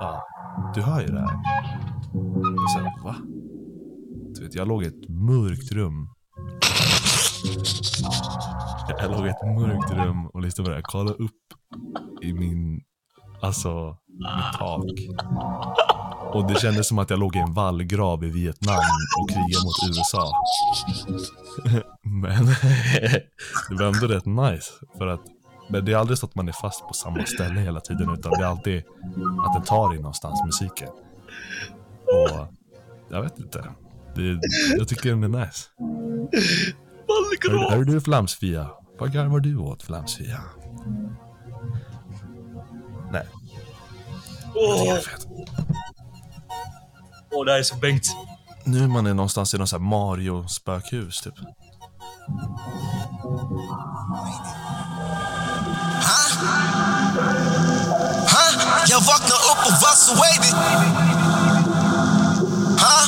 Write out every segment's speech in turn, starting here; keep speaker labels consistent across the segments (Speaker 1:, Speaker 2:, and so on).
Speaker 1: Ja, du hör ju det här. Och sen, va? Du vet, jag låg i ett mörkt rum. Jag låg i ett mörkt rum och lyssnade på det här. kolla upp i min, alltså, mitt tak. Och det kändes som att jag låg i en vallgrav i Vietnam och krigade mot USA. Men det var ändå rätt nice. För att, men det är aldrig så att man är fast på samma ställe hela tiden utan det är alltid att den tar in någonstans, musiken. Och jag vet inte. Det, jag tycker den är nice. Är, är du flamsfia? Vad garvar du åt flamsfia? Nej. Jag tycker det är fett.
Speaker 2: Åh, det här är så Bengt.
Speaker 1: Nu är man någonstans i någon sån här Mario-spökhus typ. Ha! Ha!
Speaker 3: Jag vaknar upp och var så wavy. Ha?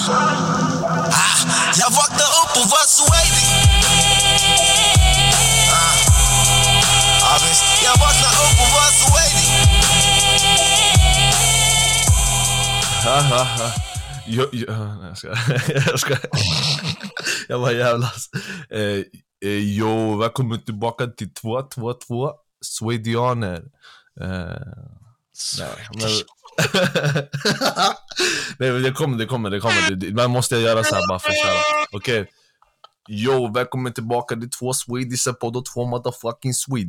Speaker 3: Ha! jag vaknar upp och var så wavy. Ha! Ja, visst. Jag vaknar upp och var så wavy.
Speaker 1: Jag, jag, nej, jag ska, jag ska. Jag bara jävlas. Eh, eh, jo, välkommen tillbaka till 222 Swedianer. Eh, nej, men... nej men det kommer, det kommer, det kommer. Det- Ibland måste jag göra så här bara för att köra. Okej. Jo, välkommen tillbaka till två swedisar på då två motherfucking Swedish.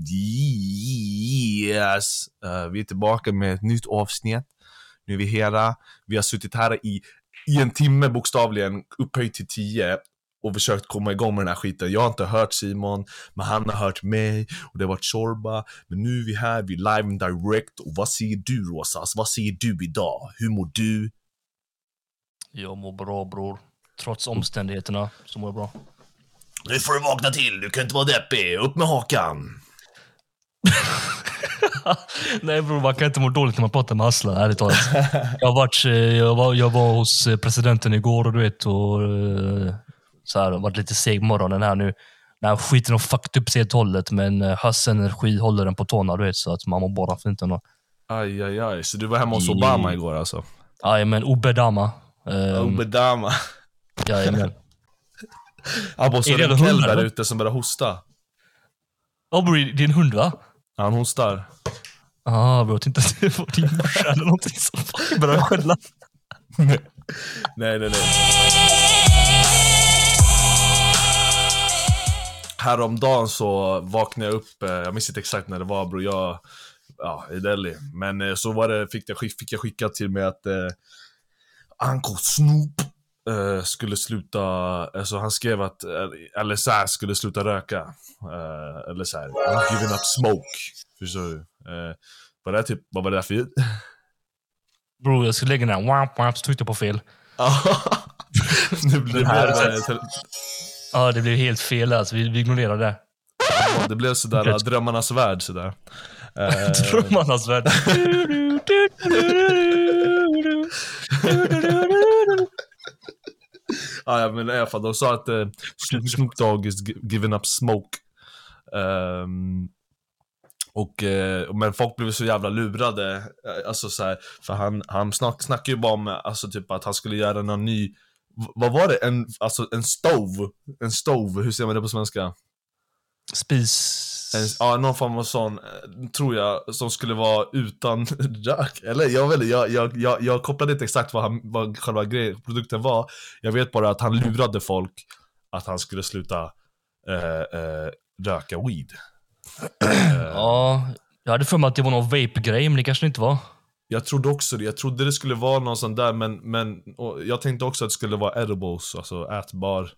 Speaker 1: Eh, vi är tillbaka med ett nytt avsnitt. Nu är vi här. Vi har suttit här i, i en timme bokstavligen, upphöjt till tio och försökt komma igång med den här skiten. Jag har inte hört Simon, men han har hört mig och det har varit Sorba. Men nu är vi här, vi är live and direct. Och vad säger du Rosas? Vad säger du idag? Hur mår du?
Speaker 2: Jag mår bra bror. Trots omständigheterna så mår jag bra.
Speaker 1: Nu får du vakna till, du kan inte vara deppig. Upp med hakan.
Speaker 2: Nej bror, man kan inte må dåligt när man pratar med Aslan, ärligt talat. Jag, varit, eh, jag, var, jag var hos eh, presidenten igår och du vet, och eh, så här, varit lite seg morgonen här nu. Den här skiten har fuckat upp sig helt och hållet, men eh, Hass energi håller den på tårna, du vet, så att man mår bara fint ändå.
Speaker 1: Aj, aj, aj. Så du var hemma hos Obama igår alltså?
Speaker 2: Jajamän, Obedama. Um,
Speaker 1: Obama.
Speaker 2: Jajamän.
Speaker 1: Var så
Speaker 2: Är det
Speaker 1: en kille där ute som började hosta.
Speaker 2: Ja är en hund va?
Speaker 1: Han hostar.
Speaker 2: Ah, bro, jag tänkte att det var din morsa eller någonting som började skälla.
Speaker 1: Nej, nej, nej. Häromdagen så vaknade jag upp, eh, jag minns inte exakt när det var bror, jag, ja, i Delhi. Men eh, så var det, fick jag, fick jag skickat till mig att eh, Uncle Snoop eh, skulle sluta, alltså han skrev att eh, LSR skulle sluta röka. Eh, eller såhär, I'm giving up smoke. Förstår du? Eh, vad, det typ, vad var det där för ljud?
Speaker 2: Bro, jag skulle lägga den här wamp wamp så tryckte jag på fel.
Speaker 1: Det blev
Speaker 2: Den här
Speaker 1: bara,
Speaker 2: Ja, det blev helt fel alltså. Vi, vi ignorerar det.
Speaker 1: Ja, det blev sådär, drömmarnas värld sådär. Eh,
Speaker 2: Drömmarnas värld.
Speaker 1: ja, ja, men i alla fall, de sa att eh, Snoop- Dogg is gi- giving up smoke. Ehm, och, eh, men folk blev så jävla lurade, eh, alltså så här, för han, han snack, snackade ju bara om alltså, typ att han skulle göra någon ny, vad var det? En, alltså en stove? En stove, hur säger man det på svenska?
Speaker 2: Spis.
Speaker 1: En, ja, någon form av sån, eh, tror jag, som skulle vara utan rök. Eller jag vet jag, jag, jag, jag kopplade inte exakt vad, han, vad själva grej, produkten var. Jag vet bara att han lurade folk att han skulle sluta eh, eh, röka weed.
Speaker 2: Ja, jag hade för mig att det var någon vape-grej, men det kanske det inte var.
Speaker 1: Jag trodde också det, jag trodde det skulle vara någon sån där, men, men och jag tänkte också att det skulle vara edibles, alltså ätbar.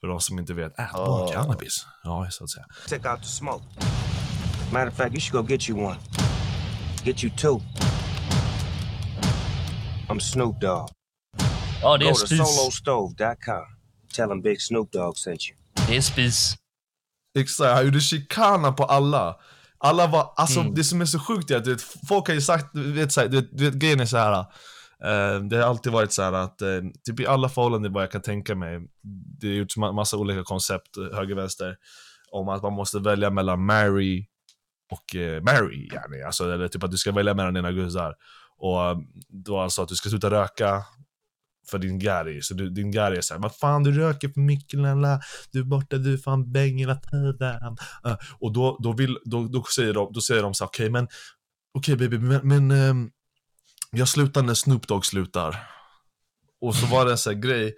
Speaker 1: För de som inte vet, ätbar cannabis. Ja, så att säga.
Speaker 4: Take out the smoke. Matter of fact, you should go get you one. Get you two. I'm Snoop Dogg.
Speaker 2: Ja, det är
Speaker 4: Go
Speaker 2: en
Speaker 4: to
Speaker 2: spis.
Speaker 4: solostove.com. Tell them Big Snoop Dogg sent you.
Speaker 2: Det är spis.
Speaker 1: Exakt, han gjorde chikana på alla. Alla var, alltså
Speaker 2: Mm.
Speaker 1: det som är så sjukt är att du vet, folk har ju sagt, du vet, så här, du vet, du vet grejen är så här. eh, det har alltid varit så här att, eh, typ i alla förhållanden vad jag kan tänka mig, det har gjorts ma- massa olika koncept, höger, vänster, om att man måste välja mellan marry och eh, marry, yani. alltså, eller typ att du ska välja mellan dina guzzar. Och då sa att du ska sluta röka för din Gary. Så du, din Gary är såhär, vad fan du röker för mycket lala. du är borta, du är fan bäng hela tiden. Uh, och då, då, vill, då, då säger de, då säger de så okej okej men, okej baby, men, men ehm, jag slutar när Snoop Dogg slutar. Och så var det en sån här grej,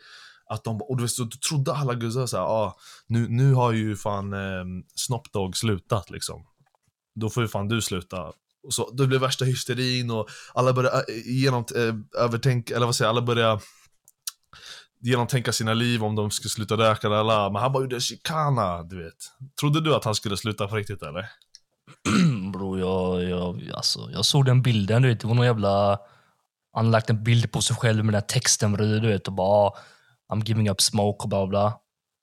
Speaker 1: att de, och du vet, så då trodde alla guzzar såhär, ah, nu, nu har ju fan eh, Snoop Dogg slutat liksom. Då får ju fan du sluta. Och så, det blev värsta hysterin och alla började äh, genom, eh, övertänka, eller vad säger alla började genomtänka sina liv om de skulle sluta röka alla. Men han bara gjorde chicana, du vet. Trodde du att han skulle sluta på riktigt eller?
Speaker 2: Bro, jag, jag, alltså, jag såg den bilden, du vet. Det var någon jävla... Han lagt en bild på sig själv med den här texten bredvid, du vet. Och bara ah, I'm giving up smoke och bla bla.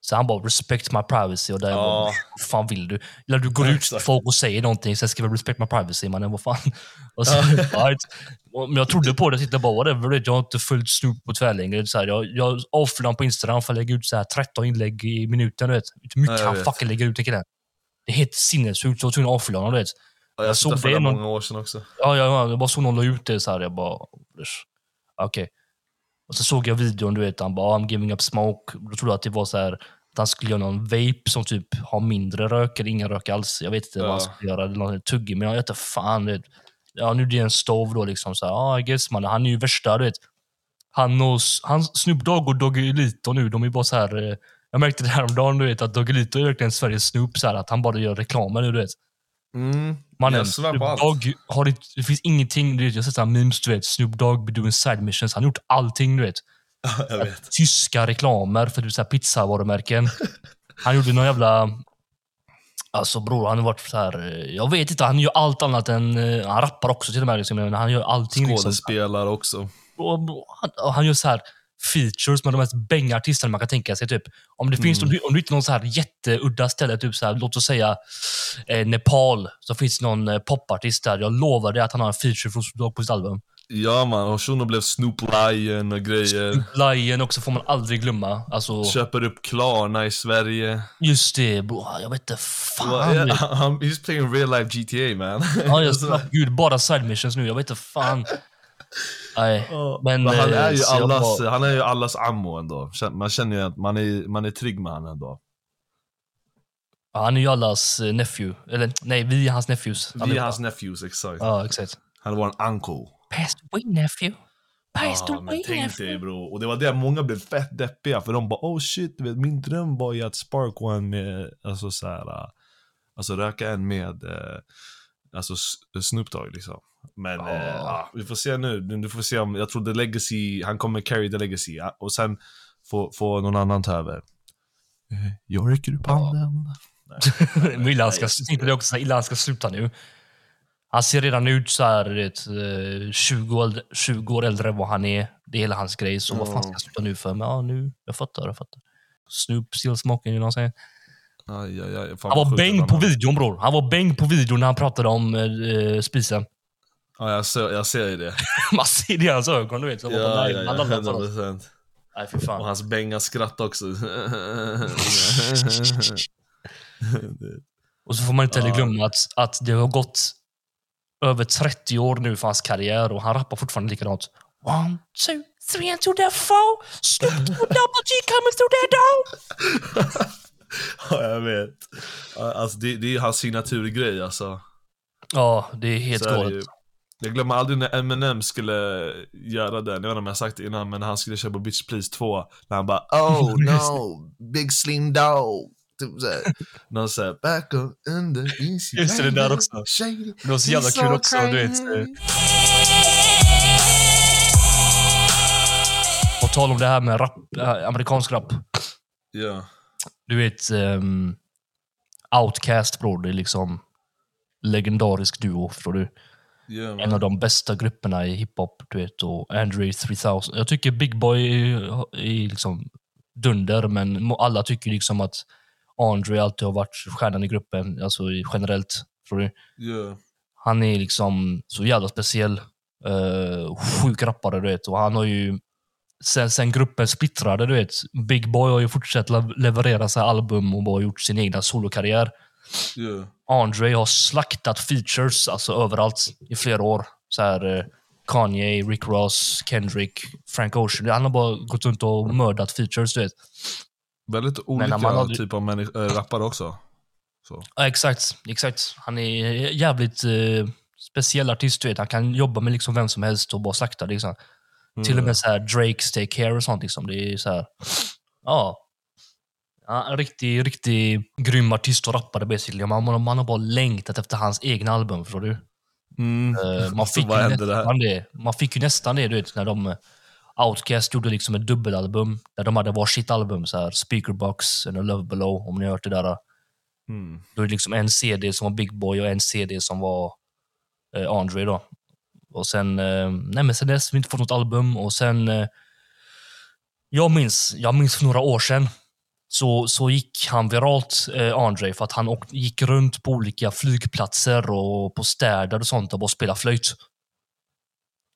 Speaker 2: Så han bara respect my privacy och där jag
Speaker 1: Ja.
Speaker 2: bara, vad fan vill du? Eller du går ut till folk och säger någonting, sen skriver respect my privacy, mannen vad fan. Och så, right. Men jag trodde på det, jag tittade bara whatever, jag har inte följt Snoop på tvärlängre. Så här, jag, jag avföljer honom på Instagram för att lägga ut så här 13 inlägg i minuten. Du vet. Hur mycket
Speaker 1: Ja,
Speaker 2: han fucking lägger ut, killen. Det är helt sinnessjukt, så jag var tvungen att avfölja honom. Du vet.
Speaker 1: Ja, jag
Speaker 2: Jag såg det någon-
Speaker 1: många år sedan också.
Speaker 2: Ja, ja, ja, jag bara såg någon la ut det så här. Jag bara, okej. Och så såg jag videon, du vet, han bara, I'm giving up smoke. Då trodde jag att det var så här, han skulle göra någon vape som typ har mindre rök eller ingen rök alls. Jag vet inte vad han
Speaker 1: Ja.
Speaker 2: skulle göra, eller någon tuggummi, men jag vet inte fan. Vet. Ja, nu är det en stov då liksom. Så här, ah, guess man, han är ju värsta, du vet. Han och han, Snoop Dogg och Doggelito nu, de är bara så här. eh, Jag märkte det häromdagen, du vet, att Doggelito är verkligen Sveriges Snoop, så här, att han bara gör reklamer nu, du vet.
Speaker 1: Mm.
Speaker 2: Mannen, Snoop. Dogg har inte, det finns ingenting, du vet, jag har sett memes, du vet, Snoop Dogg be doing side missions, han har gjort allting, du vet.
Speaker 1: Jag vet.
Speaker 2: Tyska reklamer för typ såhär pizzavarumärken. Han gjorde någon jävla... Alltså bror, han har varit så här. eh, jag vet inte, han gör allt annat än... eh, Han rappar också till och med, liksom, han gör allting liksom.
Speaker 1: Skådespelare också.
Speaker 2: Och, han, han gör så här features med de mest bänga artisterna man kan tänka sig. Typ. Om det finns om du, om du hittar någon så här jätteudda ställe, typ så här, låt oss säga eh, Nepal, så finns det någon eh, popartist där. Jag lovar dig att han har en feature från Snoop på sitt album.
Speaker 1: Ja man, och shunon blev Snoop Lion och grejer.
Speaker 2: Lion också får man aldrig glömma. Alltså,
Speaker 1: Köper upp Klarna i Sverige.
Speaker 2: just det, bro. Jag vet inte fan.
Speaker 1: Yeah, I'm, he's playing real life GTA man.
Speaker 2: Ja, jag snack, gud, bara side missions nu. Jag vet inte fan. Nej, men...
Speaker 1: men han
Speaker 2: eh,
Speaker 1: är ju allas,
Speaker 2: bara-
Speaker 1: han är ju allas ammo ändå. Man känner ju att man är, man är trygg med han ändå.
Speaker 2: Ja, han är ju allas eh, nephew. Eller nej, vi är hans nephews.
Speaker 1: Vi är hans nephews, exakt.
Speaker 2: Ja, exakt.
Speaker 1: Han är vår uncle.
Speaker 2: Passed away nephew. Passed
Speaker 1: Ja,
Speaker 2: away
Speaker 1: tänk
Speaker 2: nephew.
Speaker 1: dig bro. Och det var det många blev fett deppiga för de bara oh shit, vet, min dröm var ju att spark one med, alltså så här, äh, alltså röka en med, eh, alltså Snoop Dogg liksom. Men
Speaker 2: Ja.
Speaker 1: eh, vi får se nu, du får se om, jag tror the legacy, han kommer carry the legacy och sen få, få någon annan ta över. Eh, Jag räcker upp handen.
Speaker 2: Men illa han ska, tänkte det också, illa han ska sluta nu. Han ser redan ut så här, du vet, eh, 20, år, 20 år äldre än vad han är. Det är hela hans grej. Så vad fan ska jag sluta nu för? Men ja, nu, jag fattar, jag fattar. Snoop still smoking, you know what I'm saying?
Speaker 1: Aj, aj, aj,
Speaker 2: Han var bäng på videon bror. Han var bäng på videon när han pratade om eh, spisen.
Speaker 1: Ja, jag ser, jag ser ju det.
Speaker 2: Man ser det i hans ögon, du vet. Så
Speaker 1: Ja,
Speaker 2: bara,
Speaker 1: ja, ja,
Speaker 2: han laddar för
Speaker 1: 100
Speaker 2: oss.
Speaker 1: procent.
Speaker 2: Nej,
Speaker 1: Och
Speaker 2: fan.
Speaker 1: hans bänga skratt också.
Speaker 2: Och så får man inte heller glömma att, att det har gått över 30 år nu för hans karriär och han rappar fortfarande likadant. One, two, three and to the four. Snoop double G coming through the door.
Speaker 1: ja, jag vet. Alltså, det, det är hans signaturgrej alltså.
Speaker 2: Ja, det är helt galet.
Speaker 1: ju. Jag glömmer aldrig när Eminem skulle göra den, jag vet inte om jag sagt det innan, men när han skulle köpa Bitch Please 2, när han bara Oh no, Big Slim Dog. Typ såhär. Någon såhär, in the easy
Speaker 2: Just det, där också.
Speaker 1: Shady.
Speaker 2: Det var så jävla kul
Speaker 1: so
Speaker 2: också, du vet. På tal om det här med rap, äh, amerikansk rap.
Speaker 1: Ja.
Speaker 2: Du vet, um, Outcast bror, det är liksom legendarisk duo, förstår du?
Speaker 1: Ja,
Speaker 2: En av de bästa grupperna i hiphop, du vet, och Andre 3000. Jag tycker Big Boy är, är liksom dunder, men alla tycker liksom att Andre alltid har varit stjärnan i gruppen, alltså generellt. Förstår du?
Speaker 1: Ja.
Speaker 2: Han är liksom så jävla speciell. Uh, sjuk rappare, du vet. Och han har ju... Sen, sen gruppen splittrade, du vet. Big Boy har ju fortsatt le- leverera sig album och bara gjort sin egna solokarriär.
Speaker 1: Ja.
Speaker 2: Andre har slaktat features alltså överallt i flera år. Så här, eh, Kanye, Rick Ross, Kendrick, Frank Ocean. Han har bara gått runt och mördat features, du vet.
Speaker 1: Väldigt olika
Speaker 2: hade-
Speaker 1: typer av människor, äh, rappare också. Så.
Speaker 2: Ja, exakt. exakt. Han är jävligt eh, speciell artist, du vet. Han kan jobba med liksom vem som helst och bara slakta. Liksom. Till och med så här Drakes Take Care och sånt. Liksom. Det är så här, ja. ja. En riktig, riktig grym artist och rappare basically. Man, man, har bara längtat efter hans egna album, förstår du?
Speaker 1: Mm.
Speaker 2: Eh, man, fick nästan det. man fick ju nästan det, du vet, när de... Outcast gjorde liksom ett dubbelalbum där de hade varsitt album, så här, Speakerbox A Love Below, om ni har hört det där.
Speaker 1: Mm.
Speaker 2: Då är det liksom en CD som var Big Boy och en CD som var eh, Andre då. Och sen, eh, nej men sen dess har vi inte fått något album och sen, eh, jag minns, jag minns för några år sedan så, så gick han viralt, eh, Andre, för att han åk, gick runt på olika flygplatser och på städer och sånt och bara spelade flöjt.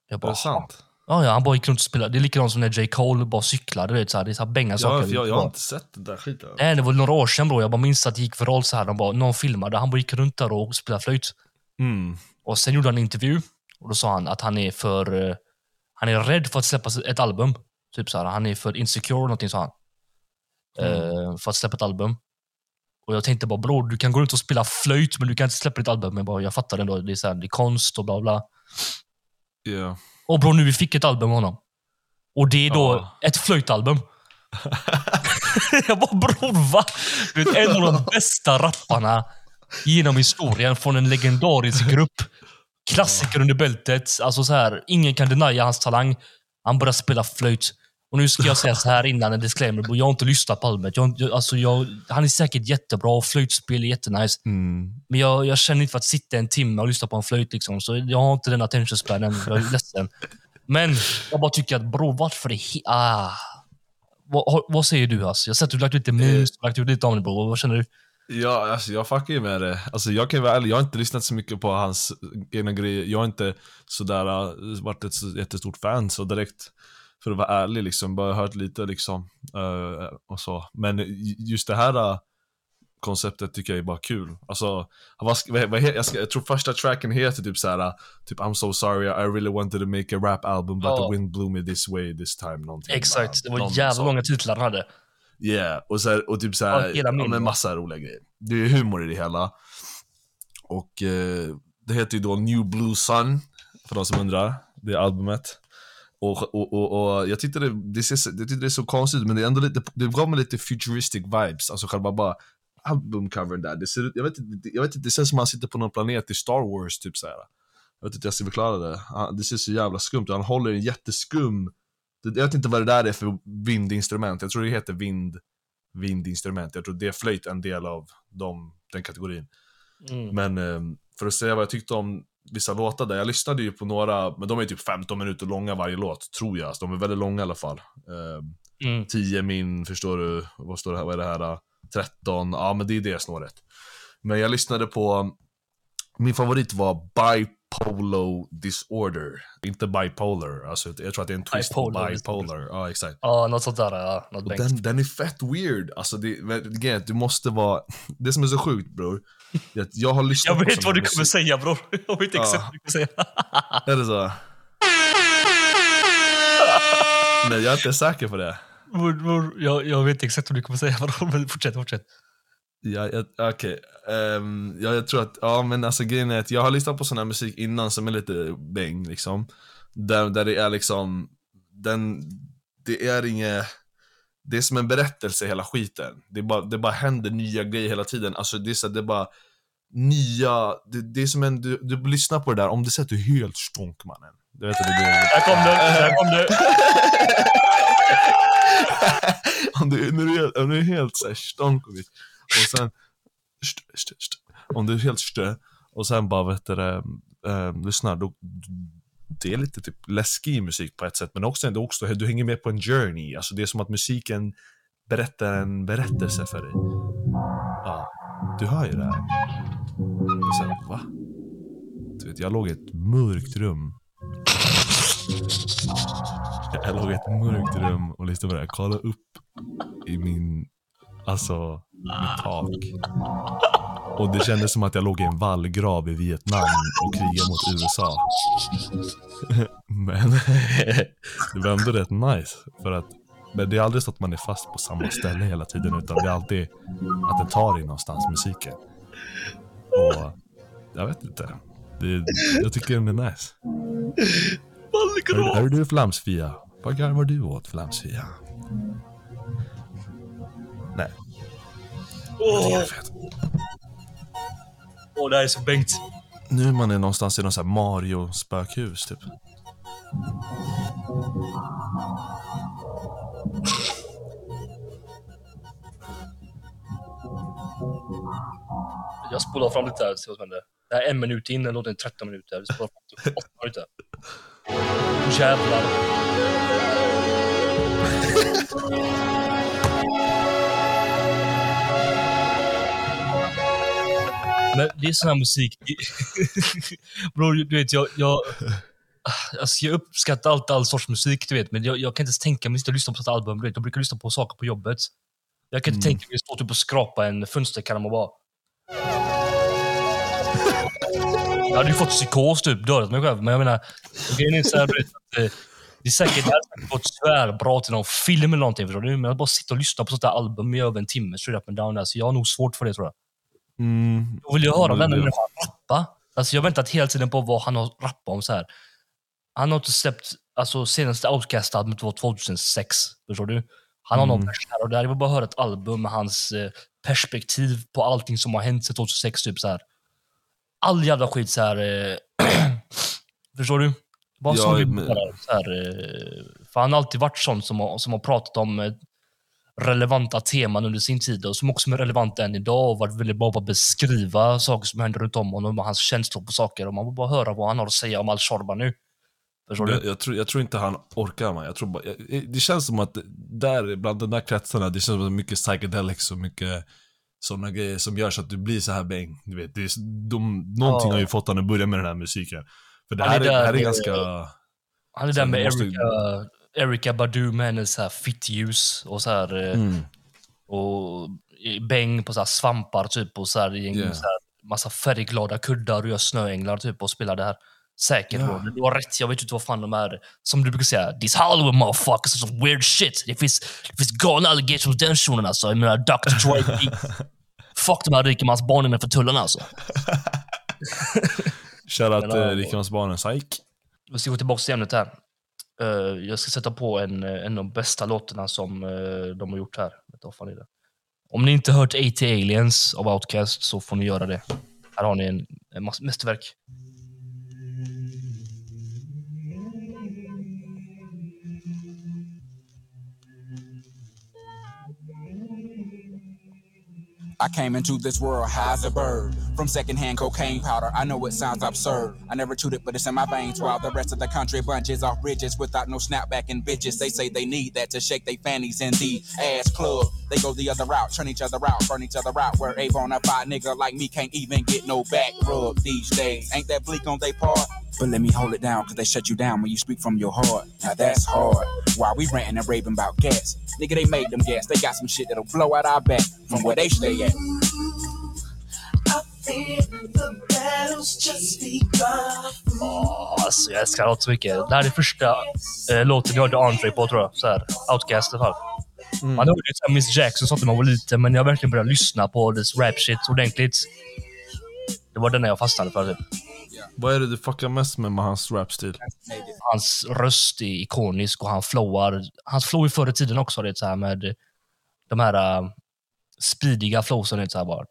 Speaker 2: Jag
Speaker 1: Är
Speaker 2: bara,
Speaker 1: det sant?
Speaker 2: Ja, ja, han bara gick runt och spelade. Det är likadant som när J. Cole bara cyklade. Du vet, så här, det är så här bänga
Speaker 1: Ja,
Speaker 2: saker.
Speaker 1: för jag, jag har inte sett den där skiten.
Speaker 2: Nej, det var några år sedan bro. Jag bara minns att det gick viralt så här. De bara, någon filmade, han bara gick runt där och spelade flöjt.
Speaker 1: Mm.
Speaker 2: Och sen gjorde han en intervju och då sa han att han är för... eh, Han är rädd för att släppa ett album. Typ så här, han är för insecure någonting sa han. Eh, för att släppa ett album. Och jag tänkte bara bror, du kan gå runt och spela flöjt men du kan inte släppa ditt album. Men bara, jag fattar ändå, det är, så här, det är konst och bla bla.
Speaker 1: Ja.
Speaker 2: Och bror, nu vi fick ett album av honom. Och det är då
Speaker 1: Ja.
Speaker 2: ett flöjtalbum. jag bara bror va? Du vet, en av de bästa rapparna genom historien från en legendarisk grupp. Klassiker under bältet. Alltså så här, ingen kan denia hans talang. Han börjar spela flöjt. Och nu ska jag säga så här innan en disclaimer. Jag har inte lyssnat på albumet. Jag, alltså jag, han är säkert jättebra och flöjtspel är jättenice.
Speaker 1: Mm.
Speaker 2: Men jag, jag känner inte för att sitta en timme och lyssna på en flöjt. Liksom, så jag har inte den attention spanen. Jag är ledsen. Men jag bara tycker att bror, varför he- ah. vad, vad säger du? Alltså? Jag har sett att du lagt ut lite memes, lagt ut lite om det bror. Vad känner du?
Speaker 1: Ja, alltså jag fuckar ju med det. Alltså jag kan vara ärlig, jag har inte lyssnat så mycket på hans egna grejer. Jag har inte sådär uh, varit ett jättestort fan så direkt, för att vara ärlig liksom, bara hört lite liksom. eh, och så. Men just det här uh, konceptet tycker jag är bara kul. Alltså, vad, vad, jag, ska, jag tror första tracken heter typ såhär, uh, typ I'm so sorry, I really wanted to make a rap album but
Speaker 2: Ja.
Speaker 1: the wind blew me this way this time. Någonting
Speaker 2: Exakt, det var
Speaker 1: Någon
Speaker 2: jävla många titlar han hade.
Speaker 1: Yeah, och, så här, och typ såhär,
Speaker 2: Ja,
Speaker 1: men massa roliga grejer. Det är humor i det hela. Och eh, det heter ju då New Blue Sun, för de som undrar. Det är albumet. Och, och, och, och jag tyckte det, det, ser, jag tyckte det är så konstigt, men det är ändå lite, det gav mig lite futuristic vibes. Alltså själva bara albumcovern där. Det ser jag vet inte, jag vet inte, det känns som att han sitter på någon planet i Star Wars, typ såhär. Jag vet inte hur jag ska förklara det. Han- Det ser så jävla skumt ut. Han håller en jätteskum jag vet inte vad det där är för vindinstrument. Jag tror det heter vind, vindinstrument. Jag tror det är flöjt en del av dem, den kategorin.
Speaker 2: Mm.
Speaker 1: Men eh, för att säga vad jag tyckte om vissa låtar där. Jag lyssnade ju på några, men de är typ 15 minuter långa varje låt, tror jag. Så de är väldigt långa i alla fall. Eh,
Speaker 2: Mm.
Speaker 1: 10 min, förstår du? Vad står det här? Vad är det här? då? 13, ja men det är det snåret. Men jag lyssnade på, min favorit var Bipolo Disorder. Inte bipolar, alltså jag tror att det är en twist på
Speaker 2: Bipolar
Speaker 1: bipolar. Ja, exakt.
Speaker 2: Ja, något sånt där. Ja, något
Speaker 1: Och den, den är fett weird. Alltså det, du måste vara, det som är så sjukt bror, är att jag har lyssnat
Speaker 2: Jag vet vad du kommer
Speaker 1: musik.
Speaker 2: säga bror. Jag vet exakt
Speaker 1: Ja.
Speaker 2: vad du kommer säga.
Speaker 1: Är det så? Nej, jag är inte säker på det.
Speaker 2: Bror, bror, jag, jag vet exakt vad du kommer säga bror. Men fortsätt, fortsätt.
Speaker 1: Ja, jag- okej. Ehm, ja, jag tror att, ja men alltså grejen är att jag har lyssnat på sån här musik innan som är lite bäng liksom. Där, där det är liksom, den, det är inget, det är som en berättelse hela skiten. Det, bara, det bara händer nya grejer hela tiden. Alltså det är så, det är bara nya, det, det är som en, du, du lyssnar på det där, om du är helt stonk mannen. Du vet att det är
Speaker 2: Där kom du, där kom du.
Speaker 1: om du, när du, är- om du är helt såhär stonkovic och och sen st, st, st, om du är helt stö och sen bara vet du det, eh, lyssnar, då det är lite typ läskig musik på ett sätt men också, ändå också du hänger med på en journey, alltså det är som att musiken berättar en berättelse för dig. Ja, du hör ju det här. Och sen, va? Du vet, jag låg i ett mörkt rum jag låg i ett mörkt rum och lyssnade på det här. Kolla upp i min, alltså, mitt tak. Och det kändes som att jag låg i en vallgrav i Vietnam och krigade mot USA. Men det var ändå rätt nice. För att, men det är aldrig så att man är fast på samma ställe hela tiden utan det är alltid att den tar in någonstans, musiken. Och jag vet inte. Det, jag tycker den är nice. Är, är du flamsfia? Vad garvar du åt flamsfia? Fett.
Speaker 2: Åh, det här är så Bengt.
Speaker 1: Nu är man är någonstans i någon sån här Mario-spökhus typ.
Speaker 2: Jag spolar fram lite här och ser vad som händer. Det här är en minut in, den låter 13 minuter. Vi spolar fram till 8 minuter. Jävlar. Men det är sån här musik. Bror, du vet, jag, jag, alltså jag uppskattar alltid all sorts musik, du vet, men jag, jag kan inte ens tänka mig att sitta och lyssna på ett album. Du vet. Jag brukar lyssna på saker på jobbet. Jag kan inte tänka mig att stå typ och skrapa en fönsterkarm och bara... Jag hade ju fått psykos typ, dödat mig själv. Men jag menar, grejen är så här, att, eh, det är säkert, det hade gått tvärbra till någon film eller någonting, förstår du? Men att bara sitta och lyssna på sånt där album i över en timme, straight up and down, alltså, jag har nog svårt för det tror jag.
Speaker 1: Mm.
Speaker 2: Då vill jag höra
Speaker 1: Men
Speaker 2: den
Speaker 1: det-
Speaker 2: människan rappa. Alltså jag väntat hela tiden på vad han har rappat om så här. Han har inte släppt, alltså senaste Outcast-albumet var 2006, förstår du? Han har någon vers här och där. Jag vill bara höra ett album med hans eh, perspektiv på allting som har hänt sedan 2006, typ så här. All jävla skit så här. Eh, förstår du? Bara
Speaker 1: Ja,
Speaker 2: som
Speaker 1: men-
Speaker 2: så här, eh, För han har alltid varit sån som har, som har pratat om relevanta teman under sin tid och som också är relevanta än idag och varit väldigt bra på att beskriva saker som händer runt om honom och hans känslor på saker. Och man vill bara höra vad han har att säga om Al-Shorba nu. Förstår du?
Speaker 1: Jag, jag, tror, jag tror inte han orkar man. Jag tror bara, jag, det känns som att där, bland de där kretsarna, det känns som att det är mycket psychedelics och mycket sådana grejer som gör så att du blir så här bäng. Du vet, det är, de, någonting
Speaker 2: Ja.
Speaker 1: har ju fått honom att börja med den här musiken. För det här
Speaker 2: är
Speaker 1: det här är ganska...
Speaker 2: Han är där med Erika, Erika Badu med hennes så här fittljus och så här, eh,
Speaker 1: Mm.
Speaker 2: och bäng på så här svampar typ och så här, i en
Speaker 1: Yeah.
Speaker 2: så här, massa färgglada kuddar och gör snöänglar typ och spelar det här. Säkert bro. Du har rätt, jag vet inte vad fan de är. Som du brukar säga, these Hollywood motherfuckers are some weird shit. Det finns, det finns galna alligators hos den shunon alltså. Jag menar Dr. Dre. Fuck de här rikemansbarnen för tullarna alltså.
Speaker 1: Shoutout till Rikemansbarnen, psych.
Speaker 2: Vi ska gå tillbaka till ämnet här. Uh, jag ska sätta på en, eh, en av de bästa låtarna som uh, de har gjort här. Om ni inte hört A.T. Aliens av Outcast så får ni göra det. Här har ni en, en mass- mästerverk.
Speaker 5: I came into this world high as a bird. From secondhand cocaine powder, I know it sounds absurd. I never chewed it, but it's in my veins. While the rest of the country bunches off bridges without no snapback and bitches. They say they need that to shake their fannies in the ass club. They go the other route, turn each other out, burn each other out. Where a bona fide nigga like me can't even get no back rub these days. Ain't that bleak on they part? But let me hold it down, cause they shut you down when you speak from your heart. Now that's hard. Why we ranting and raving about gas, nigga, they made them gas. They got some shit that'll blow out our back from where they stay at.
Speaker 2: Åh, alltså, jag älskar allt så mycket. Det här är första eh, låten jag hörde Andre på tror jag. Så här, Outcast i alla fall. Man hörde ju Miss Jackson sånt när man var liten, men jag verkligen börjat lyssna på dess rap shit ordentligt. Det var den jag fastnade för. Typ.
Speaker 1: Vad är det du fuckar mest med med hans rapstil?
Speaker 2: Hans röst är ikonisk och han flowar. Hans flow i förr i tiden också, det så här med de här uh, speediga flowsen, det så här bara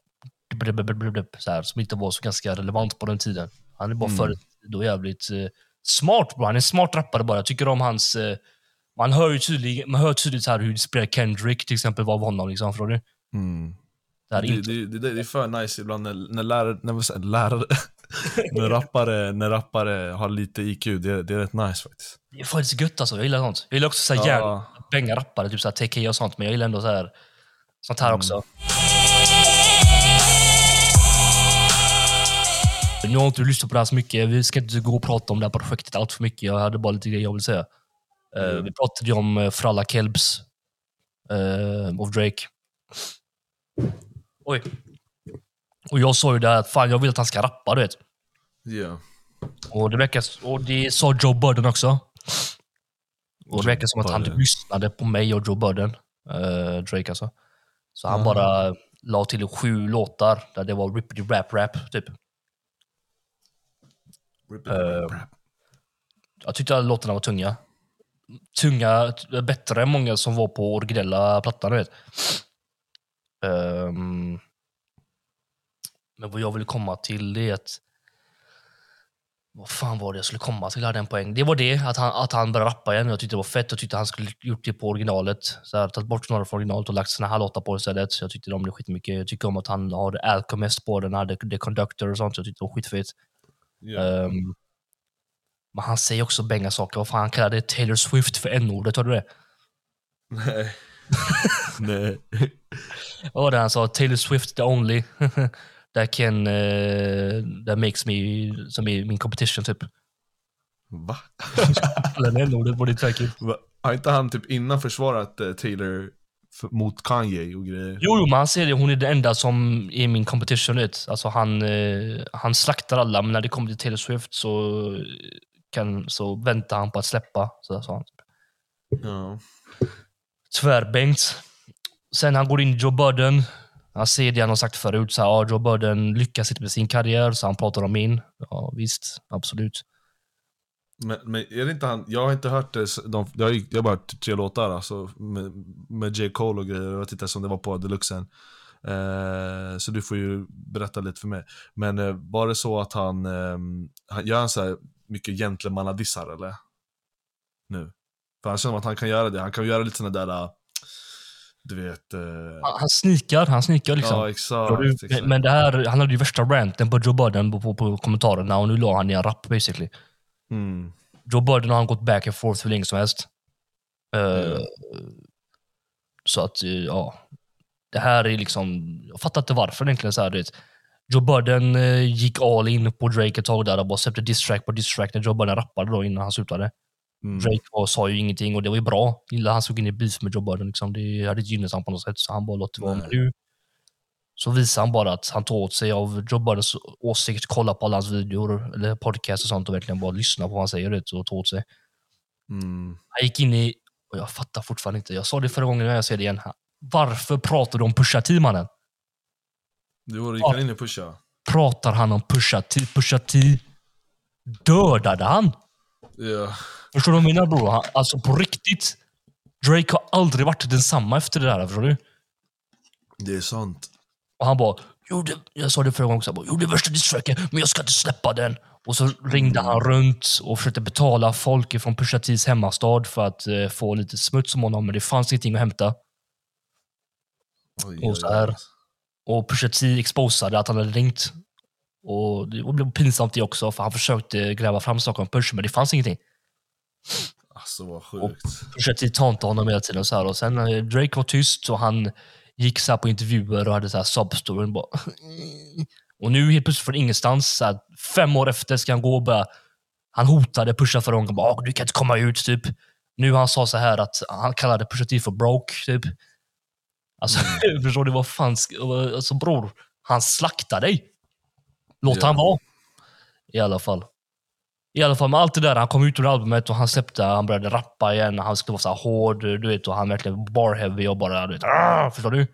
Speaker 2: så här, som inte var så ganska relevant på den tiden. Han är bara förr i tiden och jävligt eh, smart. Bro. Han är en smart rappare bara. Jag tycker om hans... eh, man hör ju tydligt, man hör tydligt så här hur det spelar Kendrick till exempel var av honom. Liksom, förstår du?
Speaker 1: Mm.
Speaker 2: Det här
Speaker 1: Det, det, det, det är för nice ibland när, när lärare, när, jag, lärare när, rappare, när rappare har lite IQ, det, det är rätt nice faktiskt.
Speaker 2: det är faktiskt gött alltså. Jag gillar sånt. Jag gillar också så här
Speaker 1: Ja.
Speaker 2: järn, bänga rappare, typ så här TK och sånt. Men jag gillar ändå så här, sånt här också. Nu har inte du lyssnat på det här så mycket. Vi ska inte gå och prata om det här projektet allt för mycket. Jag hade bara lite grejer jag vill säga. Eh, vi pratade ju om uh, Fralla Kelbs uh, of Drake. Oj. Och jag sa ju det här att fan, jag vill att han ska rappa, du vet.
Speaker 1: Ja.
Speaker 2: Och det verkar, och det sa Joe Budden också. Och det verkar som att han
Speaker 1: Budden.
Speaker 2: lyssnade på mig och Joe Budden. eh, Drake alltså. Så han bara la till sju låtar där det var rippity rap rap, typ. Eh, Jag tyckte alla låtarna var tunga. Tunga, bättre än många som var på originella plattan, vet. Ehm, men vad jag vill komma till det är att... Vad fan var det jag skulle komma till? Jag hade en poäng. Det var det, att han, att han började rappa igen. Jag tyckte det var fett. Jag tyckte han skulle gjort det på originalet. Så här, tagit bort några från originalet och lagt såna här låtar på istället. Jag tyckte de blev skitmycket. Jag tycker om att han har Alchemist på den, hade The Conductor och sånt. Jag tyckte det var skitfett.
Speaker 1: Ja.
Speaker 2: Ehm, men han säger också bänga saker. Vad fan, han kallade Taylor Swift för n-ordet, hörde du det?
Speaker 1: Nej. Nej.
Speaker 2: Vad var det han sa? Taylor Swift the only that can, uh, that makes me, som är min competition typ.
Speaker 1: Va?
Speaker 2: Eller n-ordet det tvärkul.
Speaker 1: Va? Har inte han typ innan försvarat eh, Taylor mot Kanye och grejer?
Speaker 2: Jo, jo, men han säger det. Hon är den enda som är min competition. Vet. Alltså han, eh, han slaktar alla, men när det kommer till Taylor Swift så, kan, så väntar han på att släppa. Så sa han.
Speaker 1: Ja.
Speaker 2: Tvärbänkt. Sen han går in i Joe Budden. Han säger det han har sagt förut. Så här, ja, Joe Budden lyckas inte med sin karriär, så han pratar om min. Ja, visst, absolut.
Speaker 1: Men, men är det inte han, jag har inte hört det, de, jag, har, jag har bara hört tre låtar alltså, med, med J. Cole och grejer, jag vet inte ens om det var på deluxen. Eh, så du får ju berätta lite för mig. Men eh, var det så att han, ehm, han gör han så här mycket gentlemannadissar eller? Nu? För han känner att han kan göra det, han kan göra lite sådana där, äh, du vet, eh,
Speaker 2: Han, han snikar, han snikar liksom.
Speaker 1: ja exakt.
Speaker 2: Men-
Speaker 1: exakt.
Speaker 2: Men det här, han hade ju värsta ranten på Joe Budden på, på, på kommentarerna och nu la han i en rap basically.
Speaker 1: Mm.
Speaker 2: Joe Budden har han gått back and forth hur länge som helst. Eh,
Speaker 1: Ja.
Speaker 2: Så att, ja. Det här är liksom, jag fattar inte varför egentligen. Så här, du vet. Joe Budden eh, gick all in på Drake ett tag där och bara släppte diss-track på diss-track när Joe Budden rappade då innan han slutade.
Speaker 1: Mm.
Speaker 2: Drake var, sa ju ingenting och det var ju bra. Han såg in i beef med Joe Budden. Liksom. Det hade inte gynnat honom på något sätt, så han bara låt det vara. Nu så visar han bara att han tar åt sig av Joe Buddens åsikt, kollar på alla hans videor eller podcast och sånt och verkligen bara lyssnar på vad han säger och tar åt sig.
Speaker 1: Mm.
Speaker 2: Han gick in i, och jag fattar fortfarande inte, jag sa det förra gången och jag säger det igen. Varför pratar du om Pusha T mannen?
Speaker 1: Du var- han in och pusha?
Speaker 2: Pratar han om Pusha T? Pusha T dödade han.
Speaker 1: Ja.
Speaker 2: Förstår du vad jag menar bror? Han- Alltså på riktigt. Drake har aldrig varit densamma efter det där, förstår du?
Speaker 1: Det är sant.
Speaker 2: Och han bara, jag sa det förra gången också, det är värsta distracken, men jag ska inte släppa den. Och så ringde han runt och försökte betala folk från Pusha T's hemmastad för att eh, få lite smuts om honom, men det fanns ingenting att hämta.
Speaker 1: Oj,
Speaker 2: Och så här. Och Pusha T exposade att han hade ringt. Och det blev pinsamt det också, för han försökte gräva fram saker om Pusha, men det fanns ingenting.
Speaker 1: Alltså vad sjukt.
Speaker 2: Pusha T tantade honom hela tiden. Och så här. Och sen eh, Drake var tyst och han gick så här på intervjuer och hade så här substoryn. Bara. Och nu helt plötsligt från ingenstans, så här, fem år efter, ska han gå och börja... Han hotade Pusha förra gången. Bara, "Ah, du kan inte komma ut, typ. Nu han sa så här att han kallade Pusha T för broke, typ. Alltså, förstår du vad fan... Alltså bror, han slaktar dig. Låt
Speaker 1: Ja.
Speaker 2: han vara. I alla fall. I alla fall med allt det där, han kom ut ur albumet och han släppte, han började rappa igen, han skulle vara så här hård, du vet, och han verkligen bar heavy och bara, du vet, "Arr!" förstår du?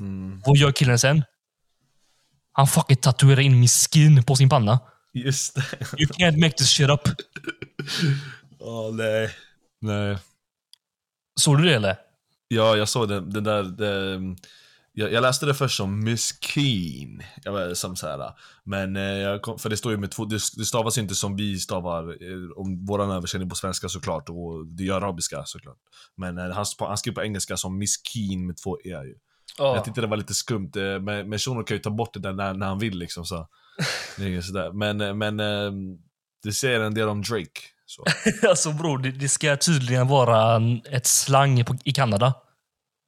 Speaker 1: Mm.
Speaker 2: Vad gör killen sen? Han fucking tatuerar in min skin på sin panna.
Speaker 1: Just det.
Speaker 2: You can't make this shit up.
Speaker 1: Åh nej. Nej.
Speaker 2: Såg du det eller?
Speaker 1: Ja, jag såg den, den där, det, jag, jag läste det först som Miss Keen. Jag var som så här, men eh, kom, för det står ju med två, det, det stavas ju inte som vi stavar, eh, om våran översättning på svenska såklart, och det är arabiska såklart. Men eh, han, han skrev på engelska som Miss Keen med två e ju. Jag tyckte det var lite skumt, men, men Shuno kan ju ta bort det där när, när han vill liksom så. Det är sådär. Men, men det säger en del om Drake. Så.
Speaker 2: alltså bror, det, det ska tydligen vara ett slang på, i Kanada.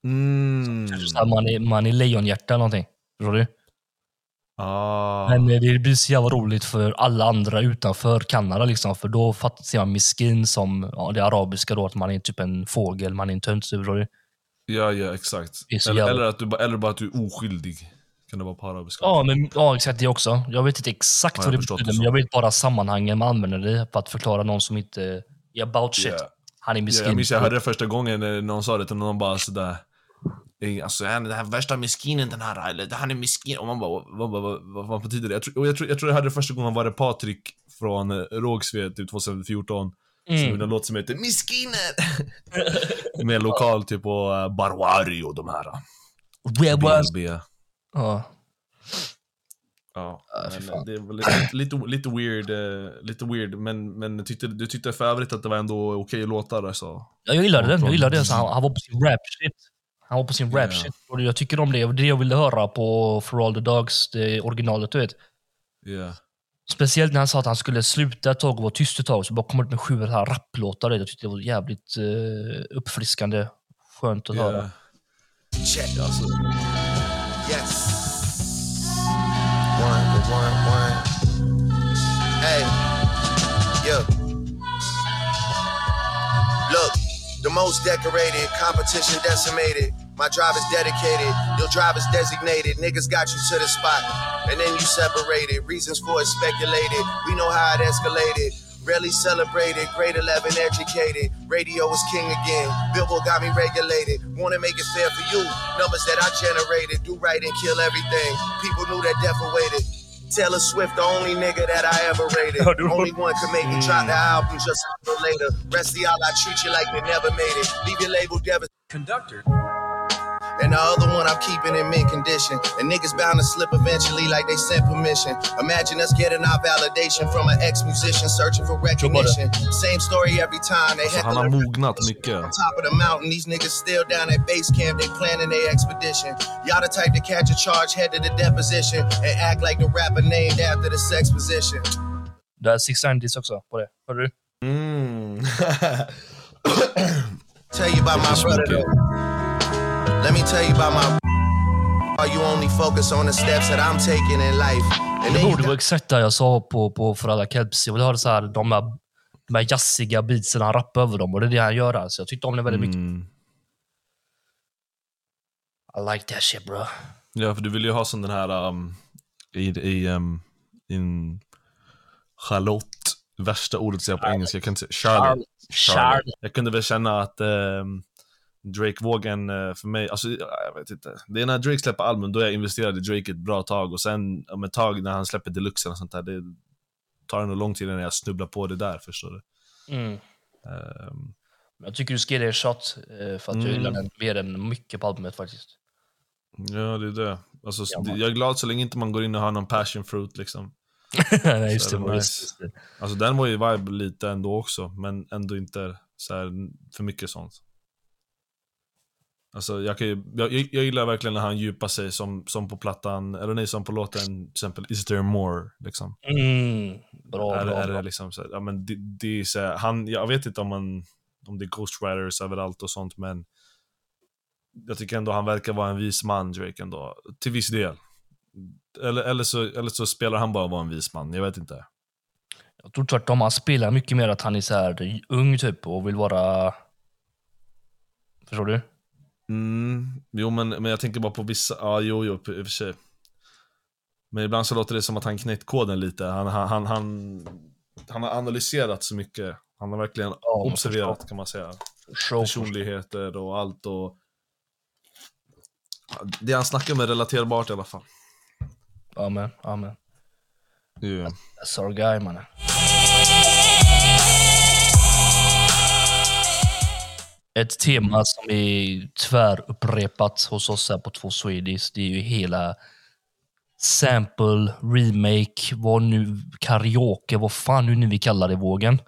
Speaker 1: Mm.
Speaker 2: Så man, är, man är lejonhjärta eller någonting. Förstår du?
Speaker 1: Ah.
Speaker 2: Men eh, det blir så jävla roligt för alla andra utanför Kanada, liksom, för då fattar man miskin som ja, det arabiska, då, att man är typ en fågel, man är en tönt. förstår du?
Speaker 1: Ja, ja, exakt. Eller, eller, att du, eller bara att du är oskyldig. Kan det vara på arabiska?
Speaker 2: Ja, men, ja, exakt det också. Jag vet inte exakt
Speaker 1: Har
Speaker 2: vad det betyder, men jag vet bara sammanhangen man använder det för att förklara någon som inte är about shit.
Speaker 1: Yeah.
Speaker 2: Han är
Speaker 1: Ja,
Speaker 2: miskin.
Speaker 1: jag minns jag hörde det första gången när någon sa det till någon bara sådär "Ey, Alltså han är den här värsta miskinen den här, eller han är miskin. Och man bara, vad, vad, vad, vad, betyder det? Jag tror, och jag, tror, jag tror jag hörde det första gången var det Patrik från eh, Rågsved, typ 2014. Som
Speaker 2: Mm.
Speaker 1: gjorde en låt som heter Miskinen! Med lokal typ på uh, Barwari och de här.
Speaker 2: Where was... Ja.
Speaker 1: Ja, men eh, det var lite, lite, lite weird, eh, lite weird, men, men tyckte, du tyckte för övrigt att det var ändå okej låtar alltså?
Speaker 2: Ja, jag gillade den. Jag gillade det. Så han, han var på sin rap shit. Han var på sin rap shit. Och jag tycker om det. Det jag ville höra på For All The Dogs, det originalet, du vet.
Speaker 1: Yeah.
Speaker 2: Speciellt när han sa att han skulle sluta ett tag och vara tyst ett tag, så bara kom ut med sju här rapplåtar. Jag tyckte det var jävligt eh, uppfriskande. Skönt att höra.
Speaker 1: Yeah.
Speaker 3: Check.
Speaker 1: Alltså,
Speaker 3: Yes. One, one, one. Hey. Yeah. Look, the most decorated, competition decimated. My drive is dedicated, your drive is designated. Niggas got you to the spot, and then you separated. Reasons for it speculated. We know how it escalated. Rarely celebrated, grade 11 educated. Radio is king again. Billboard got me regulated. Wanna make it fair for you. Numbers that I generated. Do right and kill everything. People knew that death awaited. Taylor Swift, the only nigga that I ever rated.
Speaker 2: Oh,
Speaker 3: only one could make me drop the mm. album just a little later. Rest of y'all, I treat you like they never made it. Leave your label devastated.
Speaker 6: Conductor.
Speaker 3: And the other one I'm keeping in mint condition. And niggas bound to slip eventually like they sent permission. Imagine us getting our validation from an ex-musician searching for recognition. Same story every time. They
Speaker 1: alltså
Speaker 3: heckle
Speaker 1: han har mognat mycket.
Speaker 3: on top of the mountain, these niggas still down at base camp, they planning their expedition. Y'all the type to catch a charge, head to the deposition, and act like the rapper named after the sex position.
Speaker 2: Det är Six Nineties också på det. Hörde du?
Speaker 1: Mm.
Speaker 3: Tell you about my
Speaker 1: Just
Speaker 3: brother.
Speaker 1: smoke it.
Speaker 3: though. Let me tell you about my. Are you only focus on the steps that I'm taking in life? And
Speaker 2: Det borde vara exakt det jag sa på, på För alla Kelps. Jag vill höra så här, de, här, de här jazziga beatsen, han rappar över dem. Och det är det han gör. Alltså. Jag tyckte om det väldigt mycket.
Speaker 1: Mm.
Speaker 2: I like that shit bro.
Speaker 1: Ja, för du vill ju ha sån den här um, i, i, um, in Charlotte, värsta ordet att säga på engelska, jag kan inte säga Charlotte.
Speaker 2: Charlotte.
Speaker 1: Jag kunde väl känna att um, Drake-vågen eh, för mig, alltså jag vet inte. Det är när Drake släpper album, då jag investerad i Drake ett bra tag och sen om ett tag när han släpper deluxen och sånt där, det tar ändå lång tid innan jag snubblar på det där, förstår du.
Speaker 2: Mm.
Speaker 1: Ehm,
Speaker 2: Jag tycker du ska ge det en shot. eh, För att jag
Speaker 1: Mm.
Speaker 2: gillar den mer än mycket på albumet faktiskt.
Speaker 1: ja, det är det. Alltså,
Speaker 2: Ja, man.
Speaker 1: jag är glad så länge inte man går in och har någon passion fruit liksom.
Speaker 2: Nej, just det.
Speaker 1: det nice.
Speaker 2: just det.
Speaker 1: Alltså den var ju vibe lite ändå också, men ändå inte så här för mycket sånt. Alltså jag, kan ju, jag, jag gillar verkligen när han djupar sig som, som på plattan, eller nej, som på låten till exempel Is there more? Liksom.
Speaker 2: Mm. Bra,
Speaker 1: är,
Speaker 2: bra,
Speaker 1: är det liksom så ja men det, det är så här, han, jag vet inte om man, om det är ghostwriters överallt och sånt, men jag tycker ändå han verkar vara en vis man, Drake ändå, till viss del. Eller, eller, så, eller så spelar han bara vara en vis man, jag vet inte.
Speaker 2: Jag tror tvärtom. Han spelar mycket mer att han är så här ung typ och vill vara... Förstår du?
Speaker 1: Mm, jo, men, men jag tänker bara på vissa, ja jo, jo, i och för sig. Men ibland så låter det som att han knäckt koden lite. Han, han, han, han, han har analyserat så mycket. Han har verkligen observerat kan man säga. Personligheter och allt och... Det han snackar med är relaterbart i alla fall.
Speaker 2: Amen, amen.
Speaker 1: Yeah.
Speaker 2: That's our guy mannen. Ett tema som är tyvärr upprepat hos oss här på två Swedish, det är ju hela sample, remake, vad nu, karaoke, vad fan nu ni vill kalla det vågen.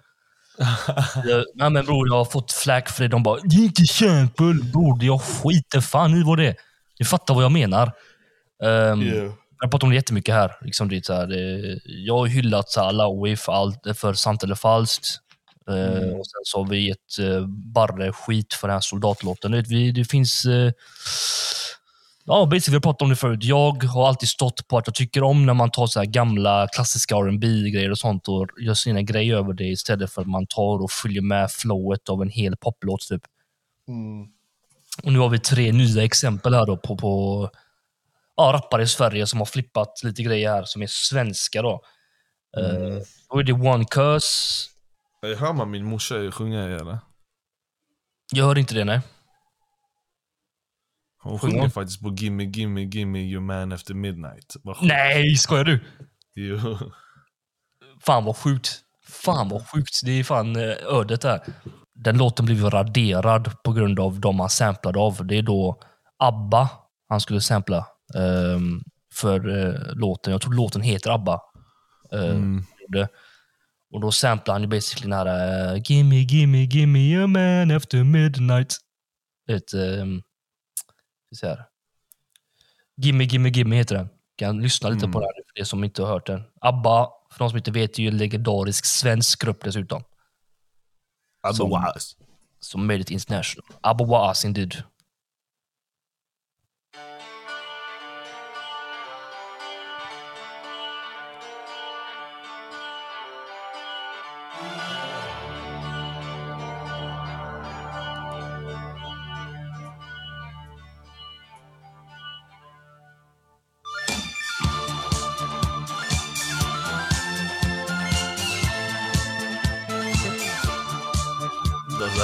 Speaker 2: Jag- Nej men bror, jag har fått flack för det. De bara, det är inte sample bror, jag skiter fan i vad det är. Ni fattar vad jag menar. Ehm, Jag har pratat om det jättemycket här. Liksom det så här det, jag har hyllat så här Alawi för, allt, för sant eller falskt. Eh, och sen så har vi gett uh, Barre skit för den här soldatlåten. Det finns... Uh, ja, basically, vi har pratat om det förut. Jag har alltid stått på att jag tycker om när man tar så här gamla klassiska rb grejer och sånt och gör sina grejer över det istället för att man tar och följer med flowet av en hel poplåt. Typ. Och nu har vi tre nya exempel här då på, på ja, rappare i Sverige som har flippat lite grejer här som är svenska då. Eh, då är det One Curse.
Speaker 1: Hör man min morsa sjunga eller?
Speaker 2: Jag hör inte det, nej.
Speaker 1: Hon
Speaker 2: Sjunger hon?
Speaker 1: faktiskt på Gimme Gimme Gimme Your Man After Midnight.
Speaker 2: Nej, skojar du?
Speaker 1: Jo.
Speaker 2: Fan vad sjukt. Fan vad sjukt. Det är fan eh, ödet där. Den låten blev raderad på grund av de han samplade av. Det är då ABBA han skulle sampla ehm, för eh, låten. Jag tror låten heter ABBA. Eh,
Speaker 1: Mm.
Speaker 2: Och då samplar han ju basically den här uh, Gimme, gimme, gimme your man after midnight. Ett, um, så här. Gimme, gimme, gimme heter den. Kan lyssna lite på den för er som inte har hört den. ABBA, för de som inte vet, är ju en legendarisk svensk grupp dessutom.
Speaker 1: Otherwise.
Speaker 2: Som made it international. ABBA was indeed.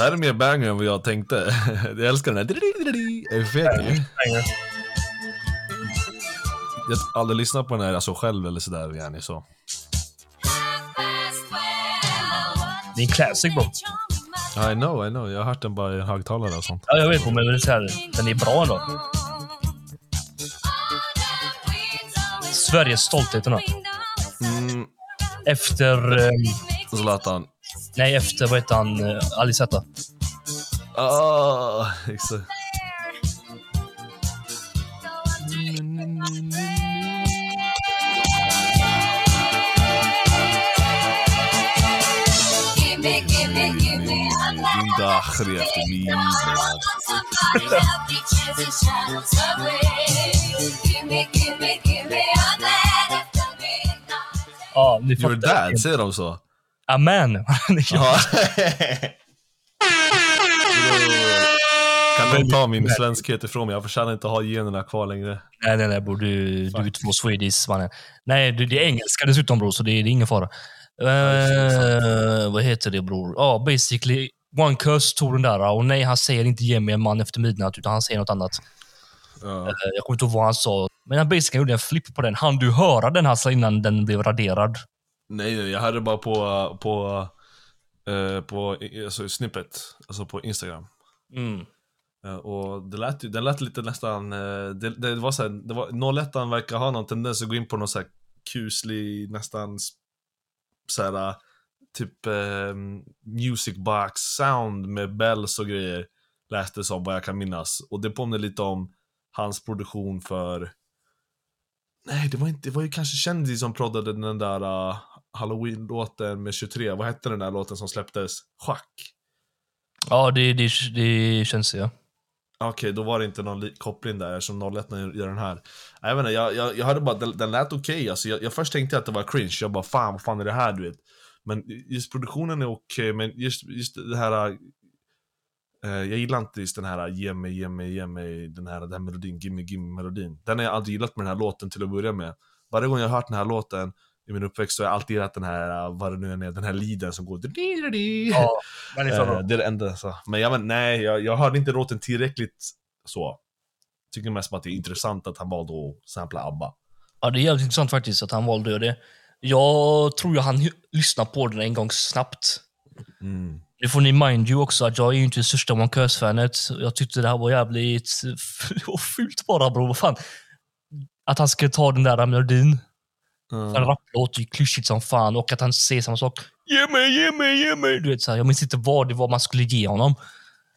Speaker 1: Det här är mer banger än vad jag tänkte. Jag älskar den här effekten. Jag har aldrig lyssnat på den här alltså själv eller sådär. Yani, så.
Speaker 2: Det är en classic bro.
Speaker 1: I know, I know. Jag har hört den bara i högtalare och sånt.
Speaker 2: Ja, jag vet, men det är så här, den är bra ändå. Sveriges stolthet.
Speaker 1: Mm,
Speaker 2: Efter... ehm,
Speaker 1: Zlatan.
Speaker 2: Nej, efter vad heter han? Uh, Ali Zeta.
Speaker 1: Ah, exakt. Dakhri efter midnatt.
Speaker 2: Ja, ni
Speaker 1: Your
Speaker 2: fattar.
Speaker 1: dad, säger de så?
Speaker 2: Amen.
Speaker 1: Ja. kan någon ta min svenskhet ifrån mig? Jag förtjänar inte att ha generna kvar längre.
Speaker 2: nej, nej, nej bror. Du, du är två Swedish mannen. Nej, det, det är engelska dessutom bror, så det, det är ingen fara. Eh, vad heter det bror? Ja, basically. One Curse tog den där och nej, han säger inte ge mig en man efter midnatt, utan han säger något annat.
Speaker 1: Ja.
Speaker 2: Eh, jag kommer inte ihåg vad han sa. Men han basically gjorde en flipp på den. Han du höra den här innan den blev raderad?
Speaker 1: Nej, jag hörde bara på, på, eh, på alltså, snippet, alltså på Instagram.
Speaker 2: Mm.
Speaker 1: Eh, och det lät, ju- det lät lite nästan, eh, det, det var så här, det var, 01 verkar ha någon tendens att gå in på någon så här kuslig, nästan s- så här, eh, typ eh, music box sound med bells och grejer. Läste som vad jag kan minnas. Och det påminner lite om hans produktion för Nej, det var inte, det var ju kanske Kändis som proddade den där uh, Halloween-låten med 23. Vad hette den där låten som släpptes? Schack?
Speaker 2: Ja, det, det, det känns det, ja.
Speaker 1: Okej, då var det inte någon li- koppling där som 01 när gör den här. Jag vet inte, jag, jag, jag hörde bara, den, den lät okej alltså. Jag, jag först tänkte att det var cringe, jag bara fan vad fan är det här du vet. Men just produktionen är okej, men just, just det här... eh, jag gillar inte just den här ge mig, ge mig, ge mig, den här, den här melodin, gimme, gimme melodin. Den har jag aldrig gillat med den här låten till att börja med. Varje gång jag har hört den här låten i min uppväxt så har jag alltid gillat den här, eh, vad det nu än är, den här leaden som går...
Speaker 2: Ja, den är så
Speaker 1: Eh,
Speaker 2: bra.
Speaker 1: det är det enda. Så. Men jag, men, nej, jag, jag hörde inte låten tillräckligt så. Tycker mest att det är intressant att han valde att sampla ABBA.
Speaker 2: Ja, det är jävligt intressant faktiskt att han valde det. Jag tror jag han lyssna på den en gång snabbt.
Speaker 1: Mm.
Speaker 2: Nu får ni mind you också att jag är ju inte största One Curse-fanet. Jag tyckte det här var jävligt fult bara bror. Vad fan. Att han skulle ta den där melodin. En rapplåt är ju klyschigt som fan och att han säger samma sak. Ge mig, ge mig, ge mig. Du vet, så här, jag minns inte vad det var man skulle ge honom.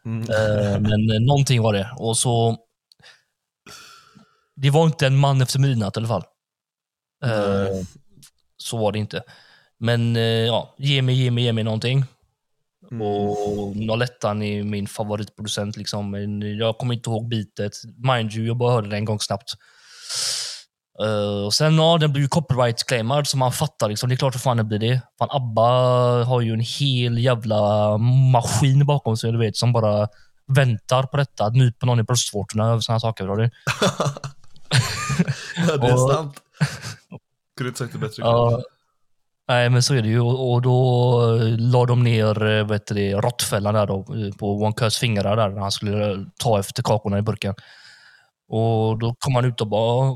Speaker 1: Mm.
Speaker 2: Eh, men eh, någonting var det. Och så... Det var inte en man efter midnatt i alla fall. Eh,
Speaker 1: Nej.
Speaker 2: så var det inte. Men ja, ge mig, ge mig, ge mig någonting.
Speaker 1: Mm.
Speaker 2: Och Nolettan är min favoritproducent. Liksom. Jag kommer inte ihåg bitet. Mind you, jag bara hörde det en gång snabbt. Eh, och sen, ja, den blir ju copyright-claimad, så man fattar liksom. Det är klart att fan det blir det. Fan, ABBA har ju en hel jävla maskin bakom sig, du vet, som bara väntar på detta. Att nypa någon i bröstvårtorna och sådana saker.
Speaker 1: Ja, det är sant. Kunde inte sagt det bättre.
Speaker 2: Ja. Nej, men så är det ju. Och, och då eh, la de ner eh, heter det, råttfällan där då, på Wonkas fingrar där när han skulle ta efter kakorna i burken. Och då kom han ut och bara...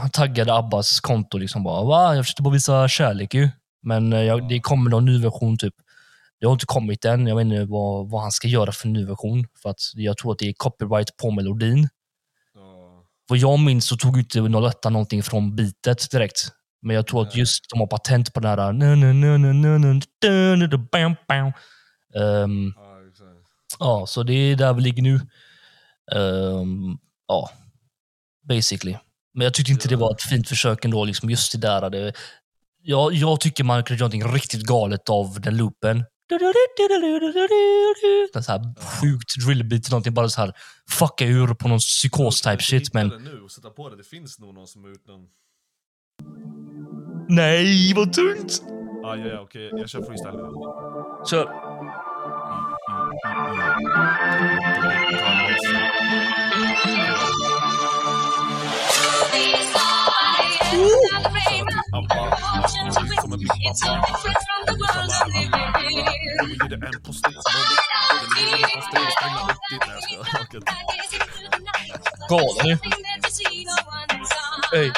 Speaker 2: Han taggade Abbas konto liksom bara. Va? Jag försökte bara visa kärlek ju. Men eh, jag, det kommer någon ny version typ. Det har inte kommit än. Jag vet inte vad, vad han ska göra för ny version. För att jag tror att det är copyright på melodin.
Speaker 1: Ja.
Speaker 2: Vad jag minns så tog inte 01 någonting från bitet direkt. Men jag tror att just de har patent på den här... Ehm,
Speaker 1: Ja,
Speaker 2: så det är där vi ligger nu. Ehm, ja, basically. Men jag tyckte inte det var ett fint försök ändå, liksom just det där. Det, jag, jag tycker man kunde göra någonting riktigt galet av den loopen. Den så här sjukt drillbeat, någonting bara så här fucka ur på någon psykos type shit. Men
Speaker 1: det nu och sätta på det. Det finns nog någon som har gjort någon...
Speaker 2: nej, vad tungt!
Speaker 1: Ah, ja, ja, okej. Jag kör freestyle nu.
Speaker 2: Kör. Galen ju. Ey.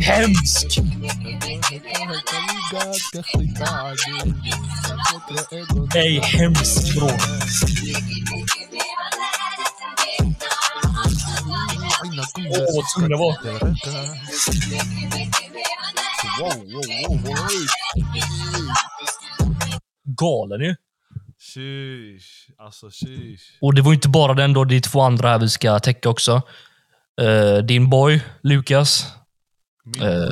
Speaker 2: Hemsk! Ey, hemsk bror. Åh, vad tung den var. Galen ju.
Speaker 1: Sheesh. Alltså sheesh.
Speaker 2: Och det var ju inte bara den då, det är två andra här vi ska täcka också. Eh, din boy, Lukas. Eh,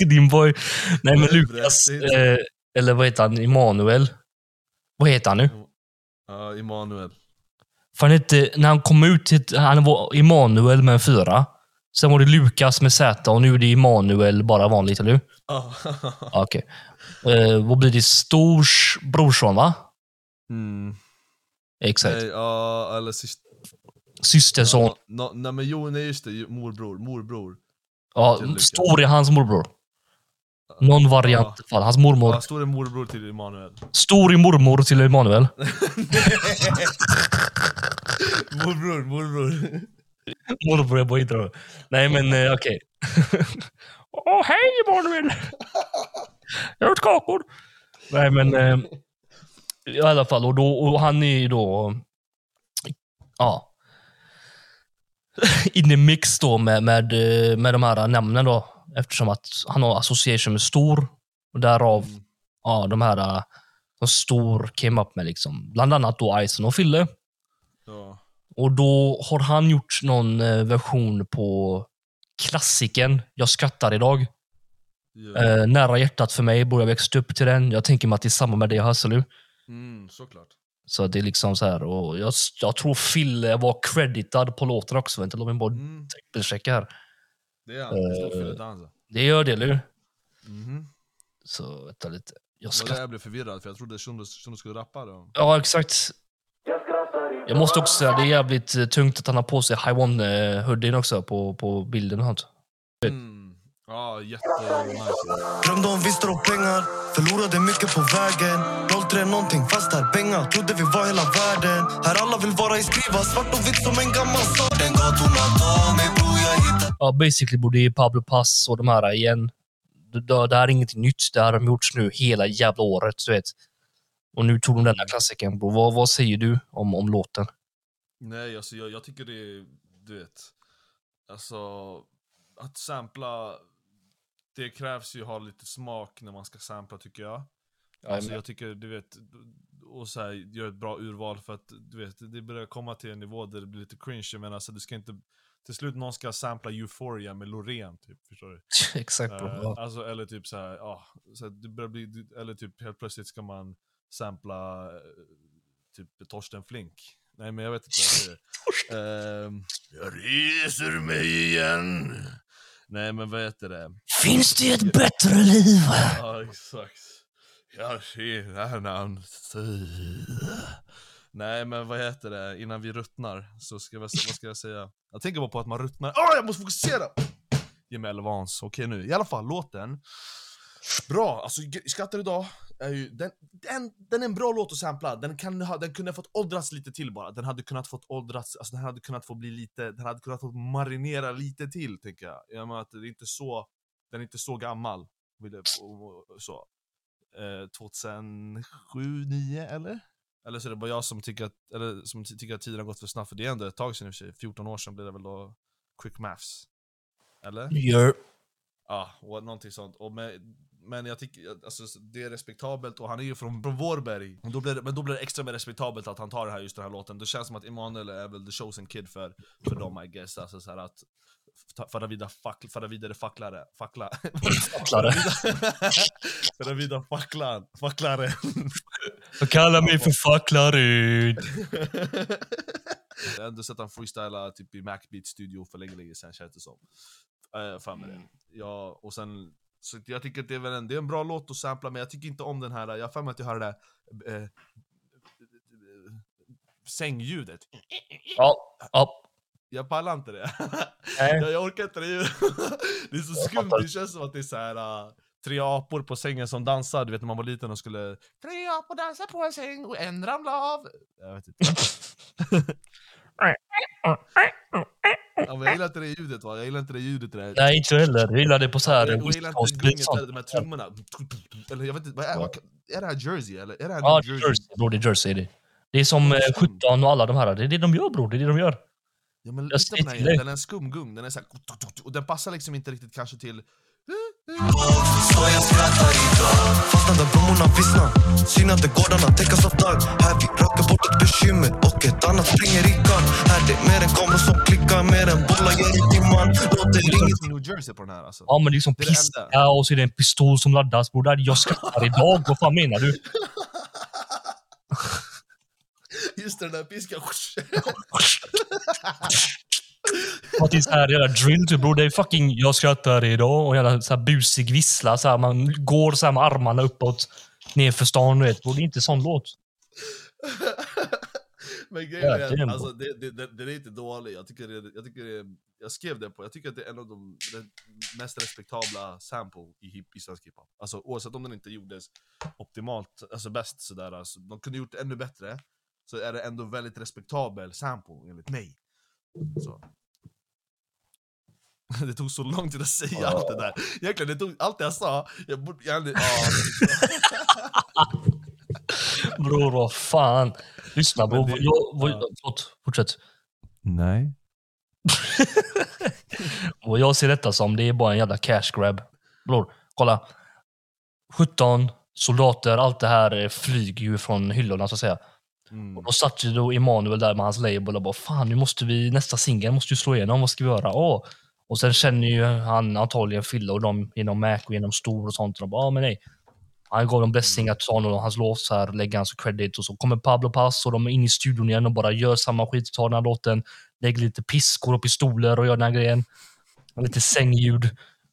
Speaker 2: din boy. Nej men
Speaker 1: Vad är det?
Speaker 2: Lukas, eh, eller vad heter han? Emanuel. Vad heter han nu?
Speaker 1: Ja, Emanuel.
Speaker 2: Fan inte, när han kom ut, han var Emanuel med en fyra. Sen var det Lukas med Z och nu är det Emanuel bara vanligt, eller hur?
Speaker 1: Ja.
Speaker 2: Ja, Okej. Eh, vad blir det? Stors brorson, va?
Speaker 1: Mm.
Speaker 2: Exakt.
Speaker 1: Ja, eller sist...
Speaker 2: Systerson.
Speaker 1: Ja, nej men jo, nej just det. Morbror. Morbror.
Speaker 2: Ja. Stor är hans morbror. Någon variant alla fall. Hans mormor.
Speaker 1: Ja, stor är morbror till Emanuel.
Speaker 2: Stor är mormor till Emanuel.
Speaker 1: morbror, morbror.
Speaker 2: Morbror är bara inte Nej, men eh, okej. Åh, hej Emanuel! Jag har gjort kakor. Nej, men eh, i alla fall. Och, då, och han är ju då... Ja. In i mix då med, med, eh, med de här namnen då. Eftersom att han har association med stor. Och därav
Speaker 1: Mm.
Speaker 2: ja, de här som stor came up med. liksom. Bland annat då Ison och Fille.
Speaker 1: Ja.
Speaker 2: Och då har han gjort någon eh, version på klassiken Jag skrattar idag.
Speaker 1: ja.
Speaker 2: Eh, nära hjärtat för mig, borde jag växt upp till den. Jag tänker mig att det är samma med det Hasselu.
Speaker 1: Mm, såklart.
Speaker 2: Så det är liksom så här. Och jag, jag tror Fille var creditad på låten också. Vänta, låt mig bara
Speaker 1: Mm,
Speaker 2: trippelchecka här.
Speaker 1: det är han.
Speaker 2: Eh. Det gör det, eller hur?
Speaker 1: Mhm.
Speaker 2: Så vänta lite. Jag
Speaker 1: Det var
Speaker 2: skrattar.
Speaker 1: där jag blev förvirrad, för jag trodde Shundo skulle rappa då.
Speaker 2: Ja, exakt. Jag måste också säga, det är jävligt eh, tungt att han har på sig Haiwan-hoodien också på, på bilden och sånt.
Speaker 1: Mm. Ja, jättenice.
Speaker 6: Drömde om vinster och pengar, förlorade mycket på vägen 03 någonting fast här, pengar, trodde vi var hela världen Här alla vill vara i skriva, svart och vitt som en gammal stad Den gatorna tar mig bror, jag hittar
Speaker 2: Ja, basically borde ju Pablo Pass och de här igen. Det, här är ingenting nytt. Det här har de gjorts nu hela jävla året, du vet. Och nu tog de denna klassikern, bro. Vad, vad säger du om, om låten?
Speaker 1: Nej, alltså jag, jag tycker det är, du vet, alltså att sampla, det krävs ju ha lite smak när man ska sampla tycker jag. Alltså jag tycker, du vet, och så här, gör ett bra urval för att, du vet, det börjar komma till en nivå där det blir lite cringe, men alltså du ska inte, till slut någon ska sampla Euphoria med Loreen typ, förstår du?
Speaker 2: Exakt, Ja.
Speaker 1: alltså, eller typ så här, ja, så här, det börjar bli, eller typ helt plötsligt ska man sampla eh, typ Torsten Flink. Nej men jag vet inte vad det är. Ehm, jag reser mig igen. Nej men vad heter det?
Speaker 2: Finns det ett bättre liv?
Speaker 1: Ja exakt. Jag ser en annan sida. Nej men vad heter det, innan vi ruttnar så ska jag, vad ska jag säga? Jag tänker bara på att man ruttnar, åh jag måste fokusera! Ge mig Elvans, okej nu, i alla fall låten. Bra, alltså Skrattar idag, är ju, den, den, den är en bra låt att sampla, den, kan ha, den kunde ha fått åldras lite till bara. Den hade kunnat fått åldras, alltså den hade kunnat få bli lite, den hade kunnat få marinera lite till tänker jag. I och med att det är inte så, den är inte så gammal. Så. Eh, 2007, 2009 eller? Eller så är det bara jag som tycker att, eller som ty- tycker att tiden har gått för snabbt, för det är ändå ett tag sedan i och för sig, 14 år sedan blir det väl då quick maths? Eller?
Speaker 2: Gör.
Speaker 1: Ja, och någonting sånt. Och med, men jag tycker, alltså, det är respektabelt och han är ju från, Vårberg. Då blir det, men då blir det extra mer respektabelt att han tar det här, just den här låten. Det känns som att Emanuel är väl the chosen kid för, för dem I guess. Alltså så att föra vidare, fackl, föra vidare facklare, fackla.
Speaker 2: Facklare.
Speaker 1: föra vidare facklan, facklare.
Speaker 2: De kallar mig för facklare.
Speaker 1: Jag har ändå sett han freestyla typ i Macbeat studio för länge, länge sedan känns det som. Äh, för mig det. Ja, och sen, så jag tycker att det är, väl en, det är en bra låt att sampla, men jag tycker inte om den här, jag har för mig att jag hör det där eh, sängljudet.
Speaker 2: Ja, ja.
Speaker 1: Jag pallar inte det. Jag, jag orkar inte det ljudet. Det är så skumt, det känns som att det är så här. äh, Tre apor på sängen som dansar, du vet när man var liten och skulle Tre apor dansar på en säng och en ramlar av Jag vet inte Ja, men jag gillar inte det ljudet va, jag gillar inte det ljudet där.
Speaker 2: Nej, inte heller. Jag gillar det på så här
Speaker 1: Jag gillar inte gunget, där, de här trummorna. Eller jag vet inte, vad är, vad, är det här Jersey eller? Är det här
Speaker 2: Ja, är Jersey. Bror, det är Jersey. Det. det är som eh, 17 och alla de här. Det är det de gör bror. Det är det de gör.
Speaker 1: Ja men
Speaker 2: Jag
Speaker 1: lyssna på den här, den är en skumgung, den är så här, och den passar liksom inte riktigt kanske till
Speaker 6: Så jag skrattar idag Fastnar där blommorna vissnar Synade gårdarna täckas av dag Här vi röker bort ett bekymmer och ett annat springer i Här det mer än kameror som klickar, mer än bollar ger i timman. Låter inget
Speaker 1: New Jersey på den här alltså.
Speaker 2: Ja, men det är som
Speaker 1: Det är det
Speaker 2: piska och så är det en pistol som laddas. Bror, där jag skrattar idag. Vad fan menar du?
Speaker 1: Just det, den där piskan
Speaker 2: Att det är så här jävla drill typ bror. Det är fucking jag skrattar idag och jävla så här busig vissla. Så här, man går så här med armarna uppåt nerför stan. Du vet. Bror, det är inte sån låt.
Speaker 1: Men grejen
Speaker 2: Ja, det är
Speaker 1: att alltså, det, det, det, det är inte dålig, jag tycker, det, jag tycker det, jag skrev det på, jag tycker att det är en av de mest respektabla sample i, hip, i svensk hiphop. Alltså oavsett om den inte gjordes optimalt, alltså bäst sådär, alltså, de kunde gjort det ännu bättre, så är det ändå väldigt respektabel sample enligt mig. Så. Det tog så lång tid att säga allt det där. Egentligen, det tog, allt det jag sa, jag borde, jag, hade- ja,
Speaker 2: Bror, vad fan. Lyssna bror.
Speaker 1: det-
Speaker 2: vad Jag, vad,
Speaker 1: ja.
Speaker 2: förlåt, fortsätt.
Speaker 1: Nej.
Speaker 2: Och jag ser detta som det är bara en jävla cash grab. Bror, kolla. 17 soldater, allt det här eh, flyger ju från hyllorna så att säga.
Speaker 1: Mm.
Speaker 2: Och då satt ju då Emanuel där med hans label och bara fan nu måste vi, nästa singel måste ju slå igenom, vad ska vi göra? Åh. Och sen känner ju han antagligen Fille och dem genom Mac och genom Stor och sånt. Och de bara, ja men nej. Han gav dem blessing att ta och hans låt så här, lägger hans credit och så kommer Pablo Pass och de är inne i studion igen och bara gör samma skit, tar den här låten, lägger lite piskor och pistoler och gör den här grejen. Lite sängljud.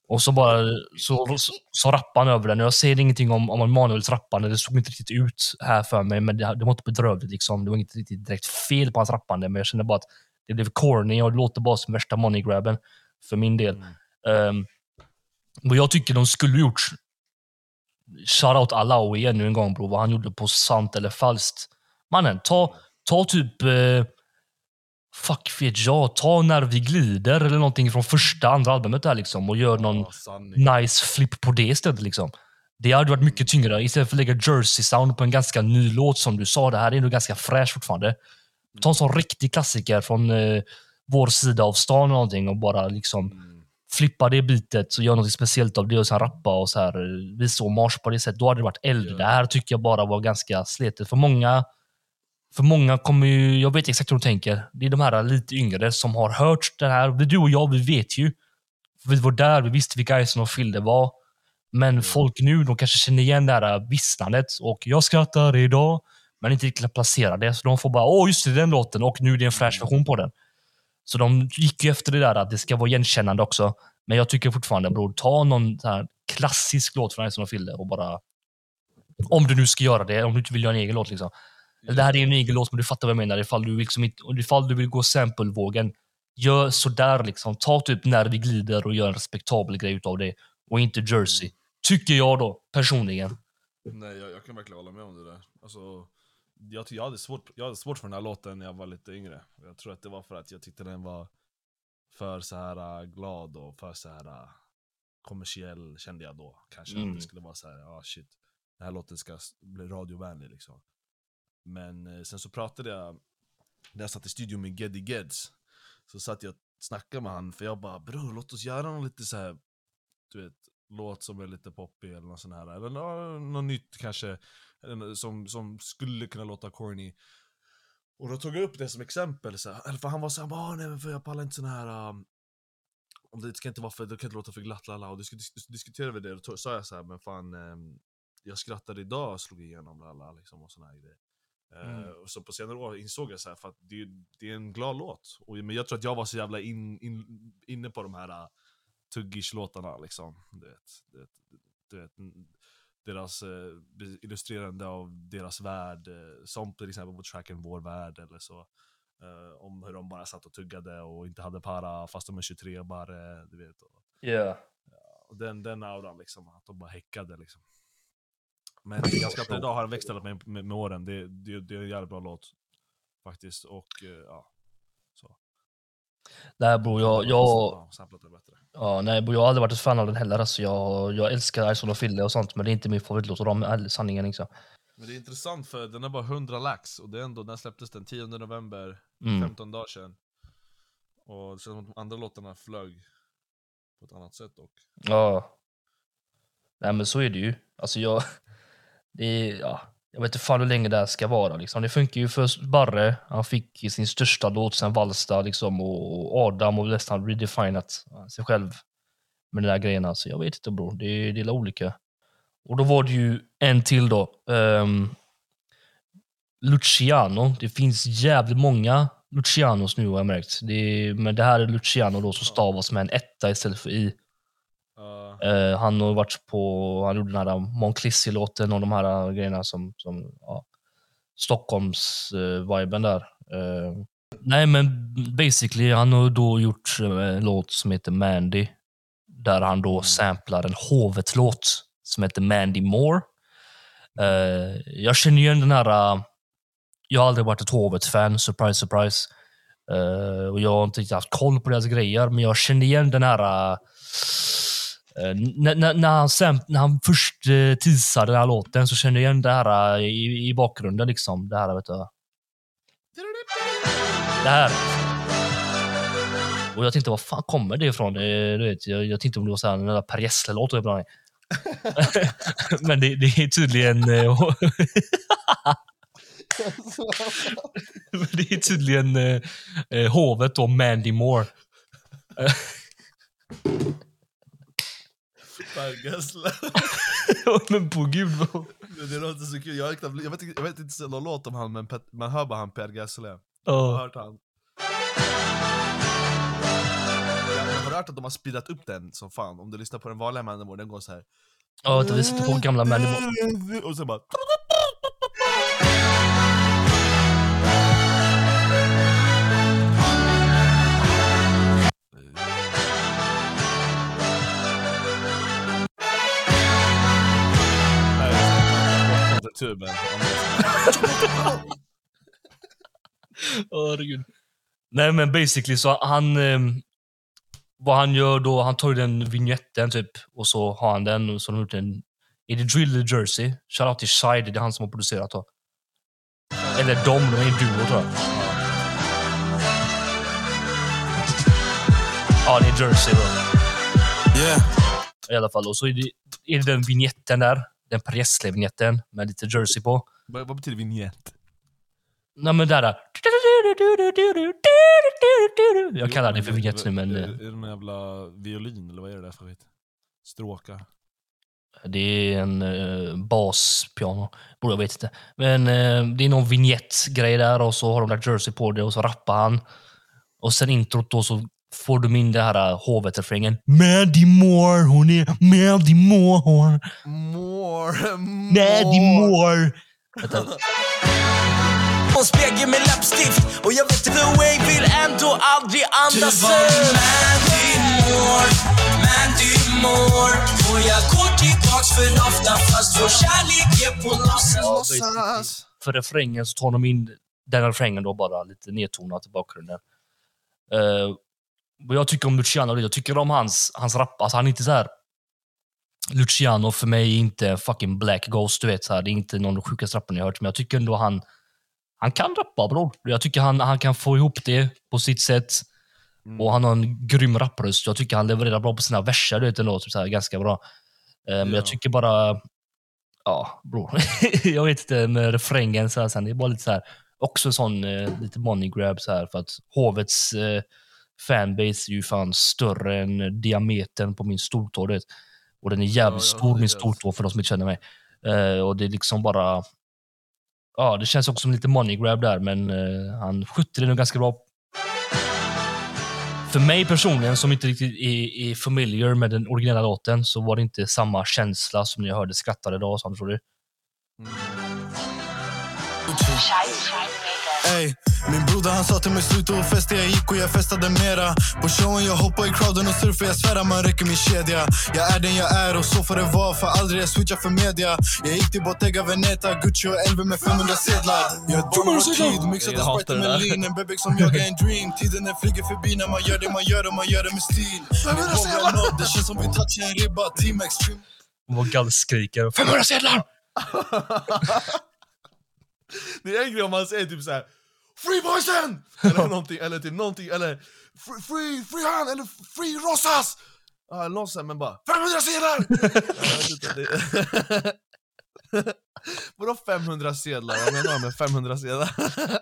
Speaker 2: Och så bara så, så, så rappar han över den. Jag ser ingenting om, om Emanuels rappande, det såg inte riktigt ut här för mig, men det, det var inte bedrövligt liksom. Det var inte riktigt direkt fel på hans rappande, men jag kände bara att det blev corny och det låter bara som värsta money-grabben för min del. Um, vad jag tycker de skulle gjort, shoutout Alawi ännu en gång bro, vad han gjorde på sant eller falskt. Mannen, ta, ta typ eh, Fuck vet jag, ta När vi glider eller någonting från första, andra albumet där liksom och gör någon
Speaker 1: sanning.
Speaker 2: nice flip på det istället. Liksom. Det hade varit mycket tyngre istället för att lägga Jersey Sound på en ganska ny låt som du sa. Det här är ändå ganska fräsch fortfarande. Ta en sån riktig klassiker från eh, vår sida av stan eller någonting och bara liksom
Speaker 1: Mm.
Speaker 2: flippa det bitet och göra något speciellt av det och sen rappa och så här, eh, visa hommage på det sättet. Då hade det varit eld.
Speaker 1: Ja.
Speaker 2: Det här tycker jag bara var ganska sletet. För många, för många kommer ju, jag vet exakt hur de tänker. Det är de här lite yngre som har hört det här. Du och jag, vi vet ju. Vi var där, vi visste vilka Ison och Phil det var. Men folk nu, de kanske känner igen det här vissnandet och jag skrattar idag, men inte riktigt kan placera det. Så de får bara, åh just det, den låten och nu är det en fräsch version på den. Så de gick ju efter det där att det ska vara igenkännande också. Men jag tycker fortfarande, bror, ta någon så här klassisk låt från Ison och Phil och bara... Om du nu ska göra det, om du inte vill göra en egen låt liksom. Det här är en egen låt, men du fattar vad jag menar. Ifall du, liksom inte, ifall du vill gå sample-vågen, gör sådär liksom. Ta typ när det glider och gör en respektabel grej utav det. Och inte Jersey. Tycker jag då, personligen.
Speaker 1: Nej, jag, jag kan verkligen hålla med om det där. Alltså, jag, jag, hade svårt, jag hade svårt för den här låten när jag var lite yngre. Jag tror att det var för att jag tyckte den var för så här äh, glad och för så här äh, kommersiell, kände jag då. Kanske
Speaker 2: Mm.
Speaker 1: att det skulle vara så här, ja shit, den här låten ska bli radiovänlig liksom. Men eh, sen så pratade jag, när jag satt i studion med Geddy Geds, så satt jag och snackade med han, för jag bara bror låt oss göra någon lite så här, du vet, låt som är lite poppig eller något sånt här. Eller nå- något nytt kanske, som, som skulle kunna låta corny. Och då tog jag upp det som exempel, så här, för han var såhär, ah, nej men för jag pallar inte sån här um, det ska inte vara för, det kan inte låta för glatt lala. Och disk, dis, diskuterade vi det, och då sa jag så här, men fan ehm, jag skrattade idag och slog igenom lala liksom och såna här grejer. Eh,
Speaker 2: Mm.
Speaker 1: och så på senare år insåg jag så här, för att det, det är en glad låt. Och, men jag tror att jag var så jävla in, in, inne på de här uh, tuggish-låtarna liksom. Du vet, du vet, du vet, deras eh, illustrerande av deras värld, eh, som till exempel på tracken Vår värld eller så. Eh, om hur de bara satt och tuggade och inte hade para fast de är 23 bara, du vet. Och,
Speaker 2: Yeah.
Speaker 1: och den, den auran liksom, att de bara häckade liksom. Men jag skrattar idag har växt med, med, med åren, det, det, det är en jävligt bra låt. Faktiskt, och eh, ja.
Speaker 2: Nej bror, jag, jag,
Speaker 1: Ja, är
Speaker 2: nej, bror, jag har aldrig varit ett fan av den heller. Alltså, jag, jag älskar Ison och Fille och sånt, men det är inte min favoritlåt av dem, ärlig- sanningen. Liksom.
Speaker 1: Men det är intressant för den är bara 100 lax och det är ändå, den släpptes den 10 november,
Speaker 2: Mm.
Speaker 1: 15 dagar sedan. Och det känns som att de andra låtarna flög på ett annat sätt dock.
Speaker 2: Ja. Nej men så är det ju. Alltså jag... Det är, ja, jag vet inte fan hur länge det här ska vara. Liksom. Det funkar ju för Barre. Han fick sin största låt sen Valsta liksom, och Adam och nästan redefinat sig själv med den där grejen. Alltså, jag vet inte bror. Det är, det är olika. Och då var det ju en till då. Um, Luciano. Det finns jävligt många Lucianos nu har jag märkt. Det är, men det här är Luciano då som stavas med en etta istället för i. Eh, han har varit på, han gjorde den här Monclissi-låten och de här grejerna som, som ja, Stockholms-viben där. Eh, nej men basically, han har då gjort eh, en låt som heter Mandy. Där han då samplar en Hovet-låt som heter Mandy Moore. Eh, jag känner igen den här, eh, jag har aldrig varit ett Hovet-fan, surprise surprise. Eh, och jag har inte haft koll på deras grejer, men jag känner igen den här eh, Eh, Eh, när, när, när, han sen, när han först eh, teasade den här låten så kände jag igen det här eh, i, i bakgrunden. Liksom. Det här, vet du. Det här. Och jag tänkte, var fan kommer det ifrån? Eh, Du vet, jag, jag tänkte om det var så här, den där Per Gessle-låt. Men det, det är tydligen... Eh, det är tydligen eh, eh hovet och Mandy Moore.
Speaker 1: Per Gessle.
Speaker 2: Men på gud. vad-
Speaker 1: Det låter så kul, jag, har knappt- jag, vet, inte- jag vet inte så någon låt om han men Pet, man hör bara han Per Gessle. Jag har hört han. Ja, men har hört att de har speedat upp den som fan? Om du lyssnar på den vanliga Manowar, den går så här.
Speaker 2: Ja, vänta, vi sitter på gamla Mandy Moore.
Speaker 1: Och sen bara...
Speaker 2: Åh, herregud. Nej men basically så han... ehm, vad han gör då, han tar ju den vignetten typ och så har han den och så har de gjort en... Är det Drill Jersey? Shoutout till Shide, det är han som har producerat då. Eller de, de är en duo tror jag. Ja, det är Jersey då.
Speaker 5: Yeah.
Speaker 2: I alla fall. Och så är det, är det den vignetten där. Den Per Gessle-vignetten med lite Jersey på.
Speaker 1: Vad, vad betyder vignett?
Speaker 2: Nej men där. där. Jag kallar det för vignett nu men...
Speaker 1: Är,
Speaker 2: eh,
Speaker 1: är det någon jävla violin eller vad är det där för skit? Stråka?
Speaker 2: Det är en uh, baspiano. Borde jag vet inte. Men eh, det är någon vignettgrej där och så har de lagt Jersey på det och så rappar han. Och sen introt då så får du in det här hovet-refrängen. Maddie Moore, hon är Maddie Moore.
Speaker 1: More,
Speaker 2: Maddie Moore. Vänta.
Speaker 7: en spegel med läppstift Och jag vet the way vill ändå aldrig andas Du var Mandy Moore, Mandy Moore Och jag går tillbaks för ofta fast vår kärlek är på låtsas
Speaker 2: För refrängen så tar de in den refrängen då bara lite nedtonat i bakgrunden. Uh, vad jag tycker om Luciano, jag tycker om hans, hans rap. Alltså han är inte så här. Luciano för mig är inte fucking Black Ghost, du vet. Så här. Det är inte någon av de sjukaste rapparna jag hört, men jag tycker ändå han, han kan rappa bror. Jag tycker han, han kan få ihop det på sitt sätt. Mm. Och han har en grym rappröst. Jag tycker han levererar bra på sina verser, du vet ändå. Typ så här, ganska bra. Uh, men jag tycker bara, ja bror. jag vet inte med refrängen, så här, sen, det är bara lite så här också sån eh, lite money grab så här för att hovets eh, fanbase är ju fan större än diametern på min stortå. Och den är jävligt ja, stor, min stortå, för de som inte känner mig. Eh, och det är liksom bara... Ja, det känns också som lite money grab där, men eh, han skötte det nog ganska bra. För mig personligen, som inte riktigt är, är familiar med den originella låten, så var det inte samma känsla som när jag hörde skrattade idag, så tror du? Mm.
Speaker 6: Ey, min broder han sa till mig sluta och festa. Jag gick och jag festade mera. På showen jag hoppar i crowden och surfar. Jag svär man räcker min kedja. Jag är den jag är och så får det vara För aldrig jag switchar för media. Jag gick till Bottega Veneta Gucci och LV med 500 sedlar. Jag är dålig på tid Mixade Sprite med lean En bebek som jag är en dream. Tiden den flyger förbi när man gör det man gör och man gör det med stil. Det känns som vi touchar en ribba Team Extreme.
Speaker 2: Vad gallskriker. 500 sedlar!
Speaker 1: Det är en grej om man säger typ såhär Free boysen! Eller någonting, eller typ någonting, eller Free, free, free han, eller Free Rosas! Ja, sånt, men bara 500 sedlar! Vadå 500 sedlar? Vad menar du med 500 sedlar?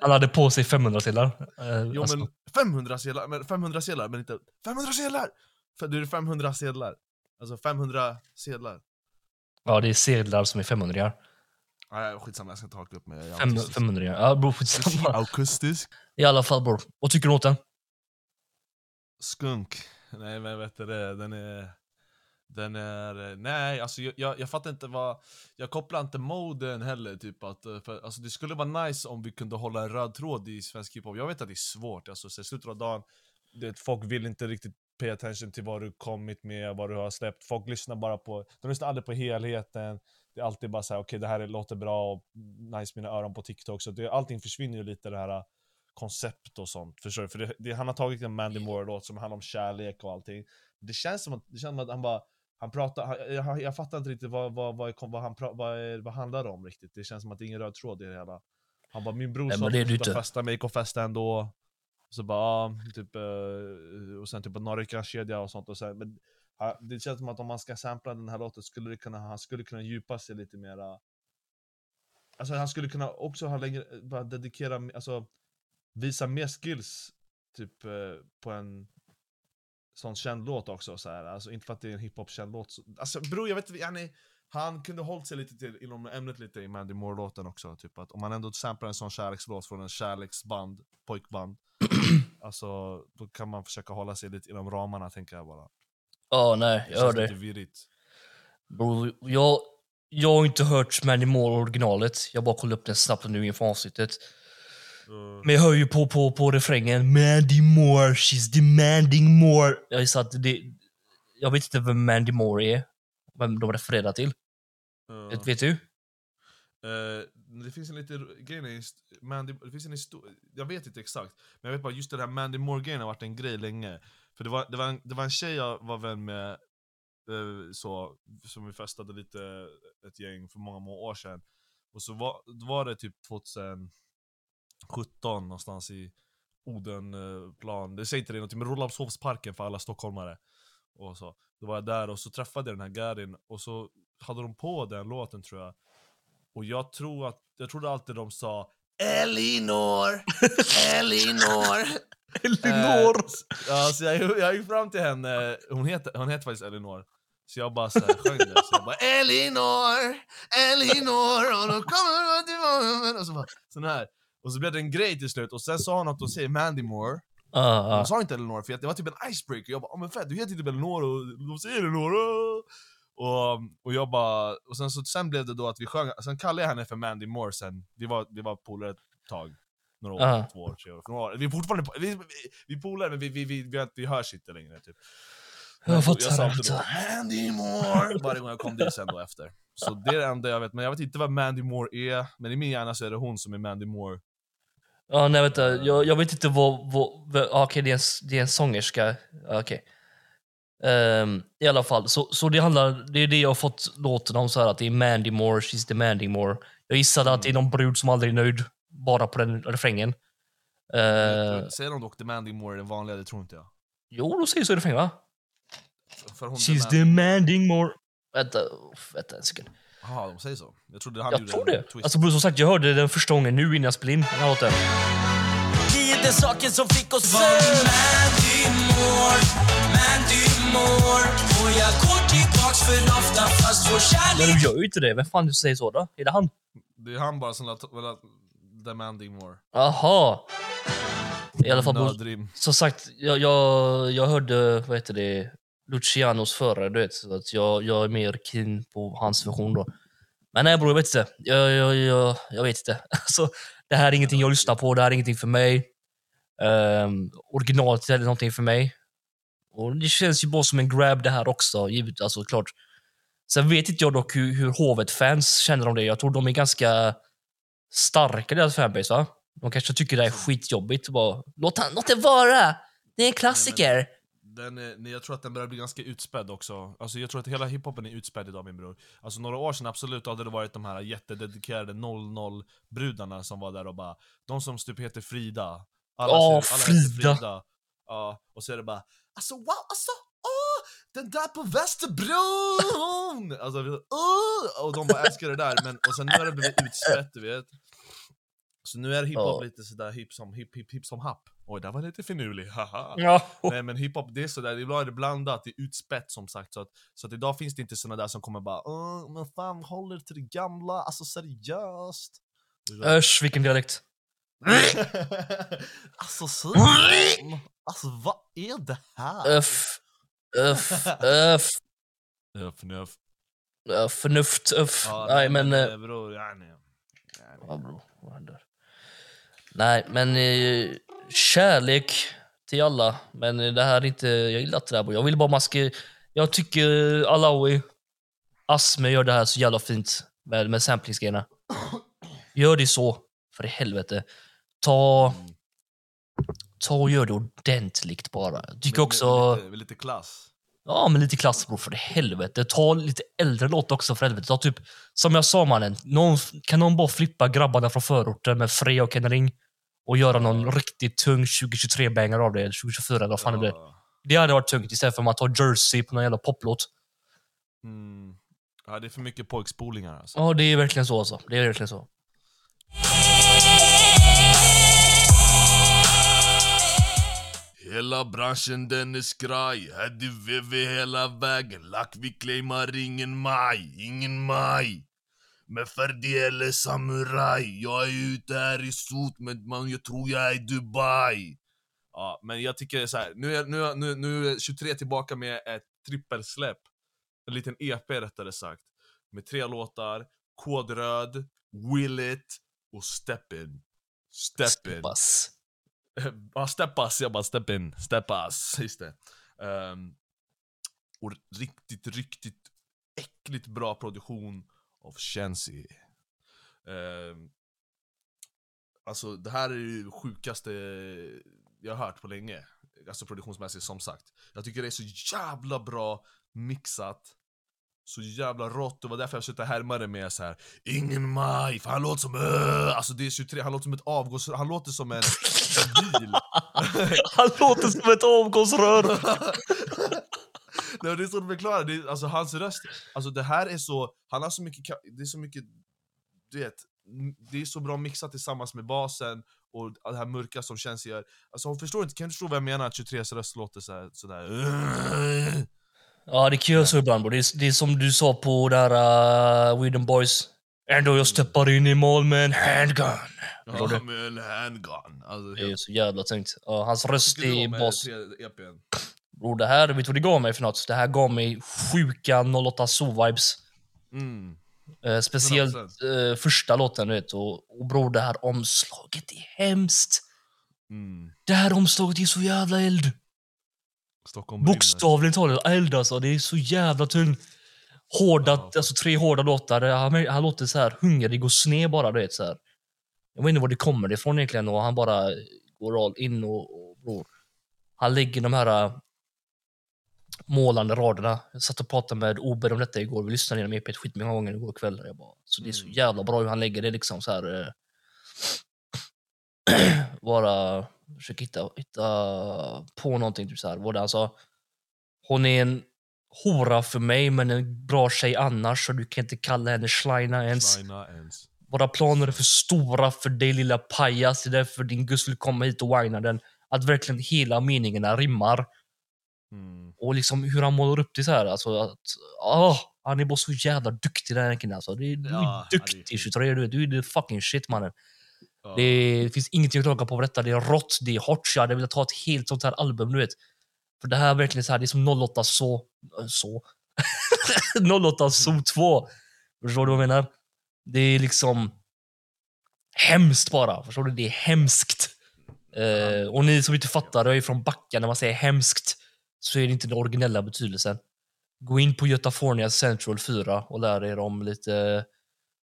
Speaker 2: Han hade på sig 500 sedlar.
Speaker 1: Uh, jo alltså. men 500 sedlar, men 500 sedlar, men inte 500 sedlar! För det är 500 sedlar. Alltså 500 sedlar.
Speaker 2: Ja, det är sedlar som är 500
Speaker 1: Nej, skitsamma, jag ska inte haka upp mig.
Speaker 2: 500 ja. bror, skitsamma.
Speaker 1: Akustisk.
Speaker 2: I alla fall bror, vad tycker du åt den?
Speaker 1: Skunk. Nej men vet du det, den är... Den är... Nej, alltså jag, jag, jag fattar inte vad... Jag kopplar inte moden heller, typ att... För, alltså det skulle vara nice om vi kunde hålla en röd tråd i svensk hiphop. Jag vet att det är svårt, alltså så i slutet av dagen, det, folk vill inte riktigt pay attention till vad du kommit med, vad du har släppt. Folk lyssnar bara på... De lyssnar aldrig på helheten det är alltid bara såhär, okej okay, det här låter bra och nice mina öron på TikTok. Så det, allting försvinner ju lite det här äh, koncept och sånt. Förstår du? För det, det, han har tagit en Mandy Moore-låt som handlar om kärlek och allting. Det känns som att, det känns som att han bara, han pratar, han, jag, jag fattar inte riktigt vad, vad, vad, vad, han, vad, är, vad handlar det om riktigt. Det känns som att det är ingen röd tråd i det hela. Han bara, min bror sa att han skulle festa, men gick och festa ändå. Så bara, ja, typ, äh, och sen typ Norrika-kedja och sånt. Och sen, men det känns som att om man ska sampla den här låten skulle det kunna, han skulle kunna djupa sig lite mera. Alltså han skulle kunna också ha längre, bara dedikera, alltså visa mer skills typ eh, på en sån känd låt också så här. Alltså inte för att det är en hiphop-känd låt. Alltså bror jag vet inte, han, han kunde hållit sig lite till inom ämnet lite i Mandy Moore-låten också. Typ att om man ändå samplar en sån kärlekslåt från en kärleksband, pojkband. alltså då kan man försöka hålla sig lite inom ramarna tänker jag bara.
Speaker 2: Ja, nej, jag hör det. Bro, jag, jag har inte hört Manny Moore originalet. Jag bara kollade upp den snabbt nu inför avsnittet. Uh. Men jag hör ju på, på, på refrängen Mandy Moore, she's demanding more. Jag gissar att det... Jag vet inte vem Mandy Moore är. Vem de refererar till. Uh. Vet, vet du?
Speaker 1: Uh, det finns en liten grej, Mandy, det finns en historia, jag vet inte exakt, men jag vet bara just det här Mandy Moore-grejen har varit en grej länge. För det var, det var, en, det var en tjej jag var vän med, eh, så, som vi festade lite, ett gäng för många, många år sedan. Och så var, var det typ 2017 någonstans i Odenplan, det säger inte det någonting, men Rålambshovsparken för alla stockholmare. Och så. Då var jag där och så träffade jag den här Garin, och så hade de på den låten tror jag. Och jag tror att, jag trodde alltid de sa Elinor, Elinor.
Speaker 2: Elinor!
Speaker 1: Eh, ja, så jag, jag gick fram till henne, hon heter, hon heter faktiskt Elinor. Så jag bara så här, sjöng det, så jag bara Elinor, Elinor, och då kommer du till och så bara, sån här. Och så blev det en grej till slut, och sen sa hon att hon säger Mandy Moore.
Speaker 2: Uh, uh.
Speaker 1: Hon sa inte Elinor, för det var typ en icebreaker. Jag bara, oh, men fett, du heter typ Elinor och de säger Elinor. Och, och jag bara, och sen, så, sen blev det då att vi sjöng, sen kallade jag henne för Mandy Moore sen, vi var, vi var polare ett tag. Några år,
Speaker 2: Ja.
Speaker 1: två år, tre år. Några år. Vi är fortfarande vi, vi, vi polare, men vi, vi, vi, vi, vi hörs inte längre. Typ. Men
Speaker 2: Jag fattar
Speaker 1: jag sa alltid då, Mandy Moore! Varje gång jag kom dit sen då efter. Så det är det enda jag vet, men jag vet inte vad Mandy Moore är, men i min hjärna så är det hon som är Mandy Moore.
Speaker 2: Ja, nej vänta. Jag, jag vet inte vad... vad, vad ah, Okej, det, är en- det är en sångerska. Ja, Okej. Ehm, I alla fall, så, så det handlar... Det är det jag har fått låten om, så här, att det är Mandy Moore, she's demanding more. Jag gissade att det är någon brud som aldrig är nöjd, bara på den refrängen. Uh,
Speaker 1: Säger de dock demanding more är det vanliga, det tror inte jag.
Speaker 2: jo, de säger så i refrängen va?
Speaker 1: För hon
Speaker 2: She's
Speaker 1: demand-
Speaker 2: demanding more. Vänta, vänta en sekund.
Speaker 1: Jaha, de säger så. Jag trodde han
Speaker 2: Jag
Speaker 1: gjorde
Speaker 2: tror det.
Speaker 1: twist.
Speaker 2: Alltså som sagt, jag hörde den första gången nu innan jag spelade in den här låten.
Speaker 7: Tio saker som fick oss Moore Och jag går tillbaks för ofta fast vår
Speaker 2: Men
Speaker 7: kärlek
Speaker 2: du gör ju inte det. Vem fan du säger så då? Är det han?
Speaker 1: Det är han bara som demanding more.
Speaker 2: Aha. I alla fall,
Speaker 1: Nödrim.
Speaker 2: som sagt, jag, jag, jag hörde, vad heter det, Lucianos förra, du vet. Så att jag, jag är mer keen på hans version då. Men nej bror, jag vet inte. Jag, jag, jag, jag vet inte. Alltså, det här är ingenting jag lyssnar på, det här är ingenting för mig. Um, originalet är någonting för mig. Och det känns ju bara som en grab det här också, givet, alltså klart. Sen vet inte jag dock hur, hur Hovet-fans känner om det. Jag tror de är ganska starka, deras fanbase va? De kanske tycker det är skitjobbigt. Bara, låt, han, låt det vara! Det är en klassiker.
Speaker 1: Den är, jag tror att den börjar bli ganska utspädd också. Alltså, jag tror att hela hiphopen är utspädd idag min bror. Alltså några år sedan absolut hade det varit de här jättededikerade 00-brudarna som var där och bara De som typ heter Frida. Alla,
Speaker 2: Åh,
Speaker 1: ser- alla heter
Speaker 2: Frida.
Speaker 1: Frida. Ja, och så är det bara Alltså wow, alltså! Den där på Västerbron! alltså, vi- åh! Och de bara älskar det där, men och sen nu har det blivit utspätt du vet. Så nu är hiphop
Speaker 2: Ja.
Speaker 1: lite sådär hip som hip, hip, hip som happ. Oj, där var lite finurlig, haha.
Speaker 2: Ja.
Speaker 1: Nej men hiphop det är sådär, ibland är det blandat, det är utspätt som sagt så att, så att idag finns det inte såna där som kommer bara Åh, men fan håller till det gamla, alltså seriöst
Speaker 2: Ösch, vilken dialekt.
Speaker 1: Alltså seriöst? Alltså vad är det här?
Speaker 2: Öff. Öff. Öff.
Speaker 1: Öff, nöff.
Speaker 2: Öff. Förnuft. Öff.
Speaker 1: Ja,
Speaker 2: Nej men... eh,
Speaker 1: bror, ja, nej.
Speaker 2: Ja, bro. Vad händer? Nej, men eh, kärlek till alla. Men eh, det här är inte... Jag gillar inte det här. bro. Jag vill bara man ska... Jag tycker Alawi, Asme gör det här så jävla fint med, med samplingsgrejerna. Gör det så, för i helvete. Ta... Ta och gör det ordentligt bara. Jag tycker
Speaker 1: Med-
Speaker 2: också...
Speaker 1: Med, lite, med lite klass.
Speaker 2: Ja, men lite klass bror, för helvete. Ta lite äldre låt också för helvete. Ta typ, som jag sa mannen, någon, kan någon bara flippa grabbarna från förorten med Freja och Ken Ring och göra någon riktigt tung 2023-banger av det, eller 2024 eller vad fan det blir.
Speaker 1: Ja.
Speaker 2: Det hade varit tungt istället för att man tar Jersey på någon jävla poplåt.
Speaker 1: Mm. ja, det är för mycket pojkspolingar alltså.
Speaker 2: Ja, det är verkligen så alltså. Det är verkligen så.
Speaker 1: Hela branschen den är skraj, hade VV hela vägen. Lack vi claimar ingen maj, ingen maj. Men Ferdi eller Samuraj jag är ute här i sot men man, jag tror jag är i Dubai. Ja, men jag tycker så här. nu är, nu, nu, nu är 23 tillbaka med ett trippelsläpp. En liten EP rättare sagt. Med tre låtar, Kodröd, Will It och Step In Step
Speaker 2: Pass.
Speaker 1: Ja, jag bara step in, Steppas, just det. Ehm, och riktigt, riktigt äckligt bra produktion av Chancy. Um, alltså det här är ju sjukaste jag har hört på länge. Alltså produktionsmässigt som sagt. Jag tycker det är så jävla bra mixat. Så jävla rått, det var därför jag försökte härma det med så här. Ingen maj, för han låter som äh! Alltså det är 23, han låter som ett avgås... Han låter som en, en bil.
Speaker 2: Han låter som ett avgångsrör.
Speaker 1: Nej, det är så att förklara, det är, alltså hans röst, alltså det här är så, han har så mycket, det är så mycket, du vet, det är så bra mixat tillsammans med basen och det här mörka som känns gör, alltså hon förstår inte, kan du förstå vad jag menar att 23s röst låter sådär, sådär
Speaker 2: Ja, det kan göra så ibland bror. Det, är- det är som du sa på där uh, Weedon Boys. Ändå jag steppar in i mål med en handgun.
Speaker 1: Ja, med en handgun. Alltså,
Speaker 2: Det är så jävla tungt. Ja, hans röst i
Speaker 1: eh,
Speaker 2: bas.
Speaker 1: tre EPn?
Speaker 2: Bror, det här, vet du vad det gav mig för något? Det här gav mig sjuka 08 Zoo-vibes.
Speaker 1: Mm.
Speaker 2: Eh, speciellt
Speaker 1: 100%.
Speaker 2: eh, första låten, du vet. Och, och bror, det här omslaget är hemskt.
Speaker 1: Mm.
Speaker 2: Det här omslaget är så jävla eld.
Speaker 1: Stockholm.
Speaker 2: Bokstavligt talat eld alltså. Det är så jävla tung. Hårda,
Speaker 1: Ja.
Speaker 2: alltså tre hårda låtar. Han, han låter så här hungrig och sned bara, du vet. Så här. Jag vet inte var det kommer ifrån egentligen och han bara går all in och, och bror. Han lägger de här äh, målande raderna. Jag satt och pratade med Ober om detta igår. Vi lyssnade igenom EP skitmånga gånger igår kväll. Jag bara, så det är så
Speaker 1: Mm.
Speaker 2: jävla bra hur han lägger det liksom så här. eh, bara försöka hitta, hitta på någonting. Typ så här. Han sa. Hon är en hora för mig men en bra tjej annars så du kan inte kalla henne Schleina ens.
Speaker 1: Slina ens.
Speaker 2: Våra planer är för stora för dig lilla pajas. Det är därför din Gus vill komma hit och whina den. Att verkligen hela meningarna rimmar.
Speaker 1: Mm.
Speaker 2: Och liksom hur han målar upp det så här. Alltså att, åh, han är bara så jävla duktig den här killen alltså. Är, du är
Speaker 1: Ja,
Speaker 2: duktig
Speaker 1: fint.
Speaker 2: 23, du, du är the fucking shit mannen.
Speaker 1: Ja.
Speaker 2: Det, det finns ingenting att klaga på med detta. Det är rått, det är hårt. Jag hade velat ha ett helt sånt här album, du vet. För det här är verkligen så här, det är som 08 så... äh, så. 08 så 2. Förstår du vad jag menar? Det är liksom hemskt bara. Förstår du? Det är hemskt. Eh, och ni som inte fattar, jag är från Backa, när man säger hemskt så är det inte den originella betydelsen. Gå in på Götafornia Central 4 och lär er om lite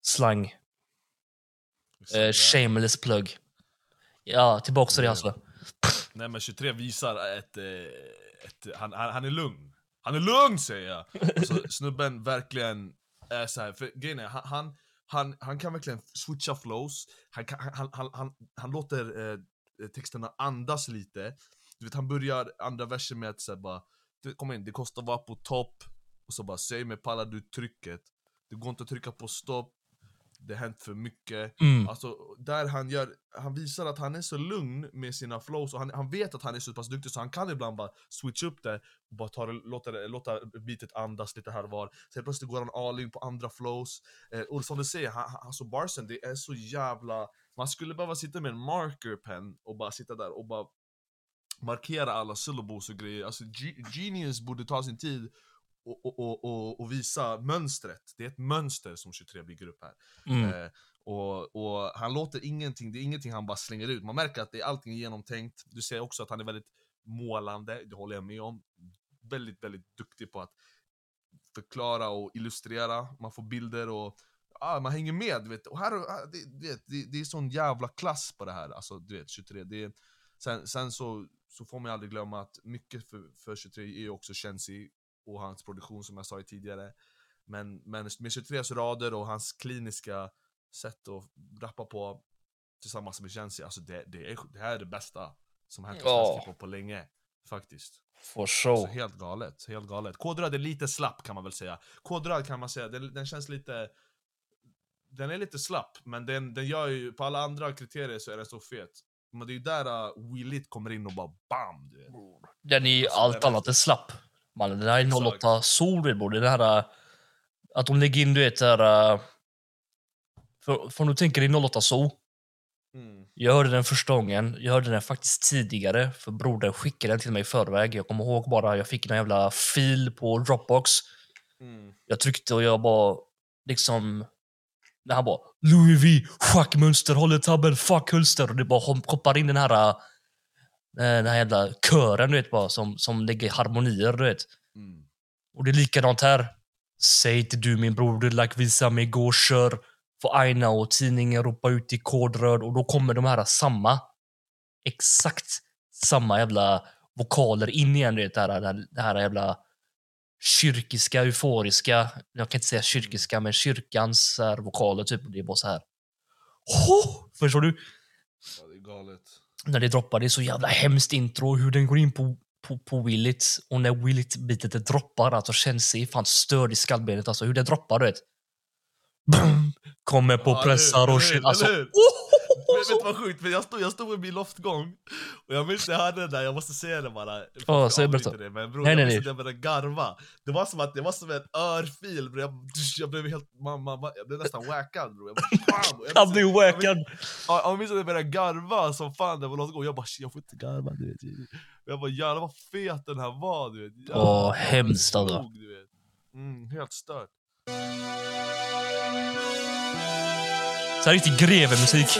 Speaker 2: slang. Eh, shameless plug. Ja, tillbaks till det alltså.
Speaker 1: Nej men 23 visar ett, eh, ett han, han, han är lugn. Han är lugn säger jag! Så snubben verkligen är så här, för grejen är, han, han, han, han kan verkligen switcha flows, han, kan, han, han, han, han låter eh, texterna andas lite. Du vet han börjar andra versen med att säga bara, "Du, kom in, det kostar att vara på topp, och så bara säg mig pallar du trycket? Det går inte att trycka på stopp, det hänt för mycket.
Speaker 2: Mm.
Speaker 1: Alltså, där han gör, han visar att han är så lugn med sina flows och han, han vet att han är så pass duktig så han kan ibland bara switcha upp det och bara ta det, låta, det, låta beatet andas lite här och var. Sen plötsligt går han all in på andra flows. Eh, och som du säger, han, han, alltså barsen, det är så jävla... Man skulle behöva sitta med en marker pen och bara sitta där och bara markera alla syllables och grejer. Alltså Ge- Genius borde ta sin tid och, och, och, och, visa mönstret. Det är ett mönster som 23 bygger upp här.
Speaker 2: Mm.
Speaker 1: Eh, och, och han låter ingenting, det är ingenting han bara slänger ut. Man märker att det är allting genomtänkt. Du ser också att han är väldigt målande, det håller jag med om. Väldigt, väldigt duktig på att förklara och illustrera. Man får bilder och ah, man hänger med. Du vet. Och här, det, vet, det, det är sån jävla klass på det här, alltså du vet 23. Det är, sen sen så, så får man aldrig glömma att mycket för, för 23 är också Shensi och hans produktion som jag sa tidigare. Men, men med 23s rader och hans kliniska sätt att rappa på tillsammans med Shensi, alltså det, det, är, det här är det bästa som hänt
Speaker 2: Ja.
Speaker 1: hiphop på länge. Faktiskt.
Speaker 2: For
Speaker 1: Så
Speaker 2: sure.
Speaker 1: helt galet, helt galet. Kodrad är lite slapp kan man väl säga. Kodrad kan man säga, den, den känns lite... Den är lite slapp, men den, den gör ju, på alla andra kriterier så är den så fet. Men det är ju där uh, Will It kommer in och bara BAM! Du vet.
Speaker 2: Den är ju
Speaker 1: Alltså,
Speaker 2: allt annat än slapp. Man, den här är
Speaker 1: Exakt.
Speaker 2: 08 sol, bror. Det är det här... äh, Att de lägger in, du vet, det här... äh, För, för om du tänker i 08 sol.
Speaker 1: Mm.
Speaker 2: Jag hörde den första gången. Jag hörde den faktiskt tidigare, för brodern skickade den till mig i förväg. Jag kommer ihåg bara, jag fick en jävla fil på Dropbox.
Speaker 1: Mm.
Speaker 2: Jag tryckte och jag bara liksom... När han bara Louis V, schackmönster, håller tabben, fuck hölster. Och det bara hop- hoppar in den här... äh, Den här jävla kören, du vet, bara, som, som lägger harmonier, du vet.
Speaker 1: Mm.
Speaker 2: Och det är likadant här. Säg inte du min bror, du like visa mig, gå kör. Får Aina och tidningen ropa ut i kodröd och då kommer de här samma, exakt samma jävla vokaler in igen. Du vet, det, här, det här- det här jävla kyrkiska, euforiska, jag kan inte säga kyrkiska, men kyrkans här, vokaler typ. Det är bara så här. Ho! Förstår du?
Speaker 1: Ja, det är galet
Speaker 2: när det droppar. Det är så jävla hemskt intro, hur den går in på, på, på Willit. Och när Willit-bitet droppar, alltså känns det fan störd i skallbenet. Alltså hur den droppar, du vet. Boom! Kommer på
Speaker 1: Ja,
Speaker 2: pressar och shit. Alltså,
Speaker 1: hur?
Speaker 2: oh!
Speaker 1: Men vet du vad sjukt? Men jag stod, jag stod i min loftgång och jag minns jag hörde det där, jag måste säga det bara.
Speaker 2: Ja, säg berätta.
Speaker 1: Det, men bror,
Speaker 2: Nej,
Speaker 1: jag minns att jag började garva. Det var som att det var som en örfil bror. Jag, jag blev helt, mamma, jag blev nästan wackad bror. Jag, bara, bam!
Speaker 2: Han
Speaker 1: minns-
Speaker 2: wackad.
Speaker 1: Ja, jag minns att jag började garva som fan när jag var loftgång. Jag bara shit, jag får inte garva du vet. Jag bara jävlar vad fet den här var du vet.
Speaker 2: Åh,
Speaker 1: den
Speaker 2: hemskt, alltså.
Speaker 1: vet. Mm, helt stört.
Speaker 2: Så här riktig grevemusik.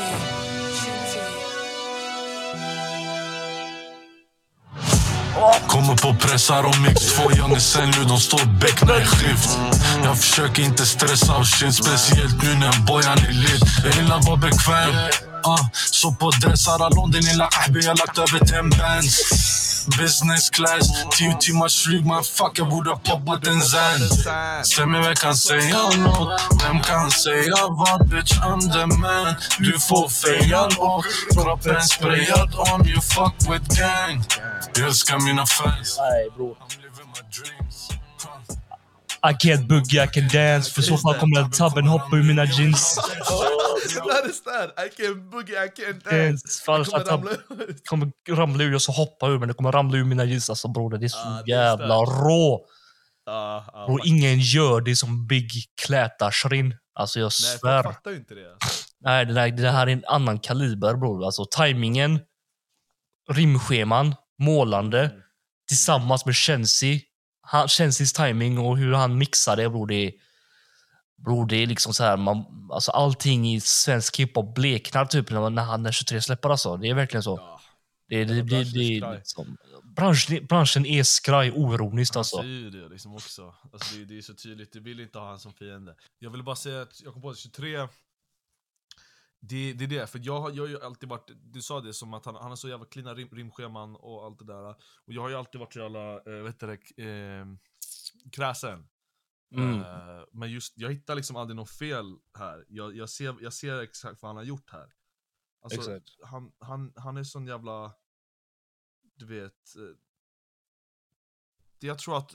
Speaker 8: Kommer på pressar och mix Två young sen nu, de står bäckna i skift. Jag försöker inte stressa och shit Speciellt nu när bojan är lit. Jag gillar att vara bekväm uh, Så på dressar London i Lahahbi Jag lagt över 10 bands Business class, tio timmars flyg Man fuck jag borde poppat en Zan Stämmer vem kan säga nåt? Vem kan säga vad? Bitch I'm the man Du får feja lågt Kroppen sprayad om You fuck with gang Jag älskar mina fans. I'm living my dreams
Speaker 2: I can't boogie, I can dance. För så fall kommer tabben hoppa ur mina jeans.
Speaker 1: That is that! I can boogie, I can dance! Jag
Speaker 2: annars
Speaker 1: kommer ramla ut.
Speaker 2: kommer ramla ur och så hoppa ur, men det kommer ramla ur mina jeans. Alltså bror, det är så
Speaker 1: är
Speaker 2: jävla rå.
Speaker 1: Ja,
Speaker 2: Bror,
Speaker 1: faktiskt.
Speaker 2: ingen gör det som Big Kläta Shrin. Alltså jag
Speaker 1: Nej,
Speaker 2: svär.
Speaker 1: jag fattar inte det.
Speaker 2: Nej, det, där, det här är en annan kaliber bror. Alltså tajmingen, rimscheman, målande
Speaker 1: Mm.
Speaker 2: tillsammans med Shensi. Han, Shensis timing och hur han mixar det bror. Det bror, det är liksom så här, man, alltså allting i svensk hiphop bleknar typ när, när han är 23 släpper alltså. Det är verkligen så.
Speaker 1: Ja.
Speaker 2: Det, det, det, det, det, liksom, branschen, branschen är skraj oironiskt
Speaker 1: Han
Speaker 2: alltså.
Speaker 1: säger ju det liksom också. Alltså det, det är så tydligt, du vill inte ha han som fiende. Jag vill bara säga att jag kom på att 23 det, det är det, för jag har, jag har ju alltid varit, du sa det som att han, han har så jävla klina rim, rimscheman och allt det där. Och jag har ju alltid varit så jävla, äh, vet du det, eh, kräsen.
Speaker 2: Mm.
Speaker 1: Eh, men just, jag hittar liksom aldrig något fel här. Jag, jag, ser, jag ser exakt vad han har gjort här. Alltså,
Speaker 2: Exakt.
Speaker 1: han, han, han är sån jävla, du vet, eh, det jag tror att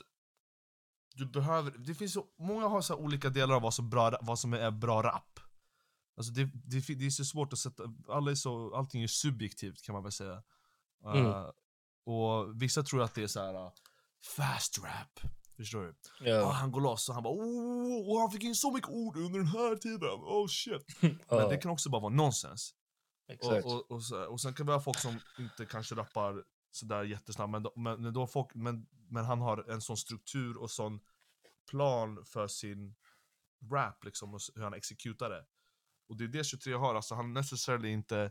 Speaker 1: du behöver, det finns så, många har så olika delar av vad som, bra, vad som är bra rap. Alltså det, det, det är så svårt att sätta, alla är så, allting är subjektivt kan man väl säga.
Speaker 2: Mm.
Speaker 1: Eh, och vissa tror att det är så här uh, fast rap. Förstår du? Ja.
Speaker 2: Ja.
Speaker 1: han går loss och han bara oh, och han fick in så mycket ord under den här tiden, oh shit. Men
Speaker 2: Ja,
Speaker 1: det kan också bara vara nonsens.
Speaker 2: exakt.
Speaker 1: Och, och, och, så, och sen kan vi ha folk som inte kanske rappar sådär jättesnabbt, men, då, men, men, då folk, men, men han har en sån struktur och sån plan för sin rap, liksom, och hur han exekutar det. Och det är det 23 har, alltså han necessarily inte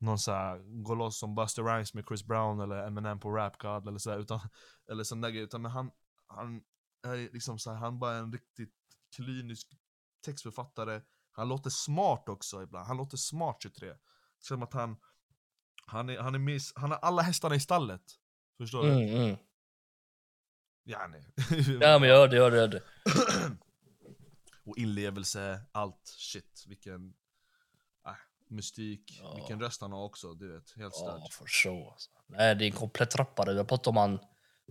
Speaker 1: någon såhär, går loss som Buster Rhymes med Chris Brown eller Eminem på Rap God eller sådär, utan, eller sån där grej, utan men han, han är liksom såhär, han bara är en riktigt klinisk textförfattare, han låter smart också ibland, han låter smart 23. Som att han, han är, han är miss, han har alla hästarna i stallet. Förstår du?
Speaker 2: Mm, mm.
Speaker 1: Yani.
Speaker 2: Ja, men jag hör det, jag hör det, jag hör det.
Speaker 1: Och inlevelse, allt shit. Vilken äh, mystik,
Speaker 2: Ja.
Speaker 1: vilken röst han har också, du vet. Helt stört.
Speaker 2: Ja, för så. Alltså. Nej, det är en komplett rappare. Jag pratar om han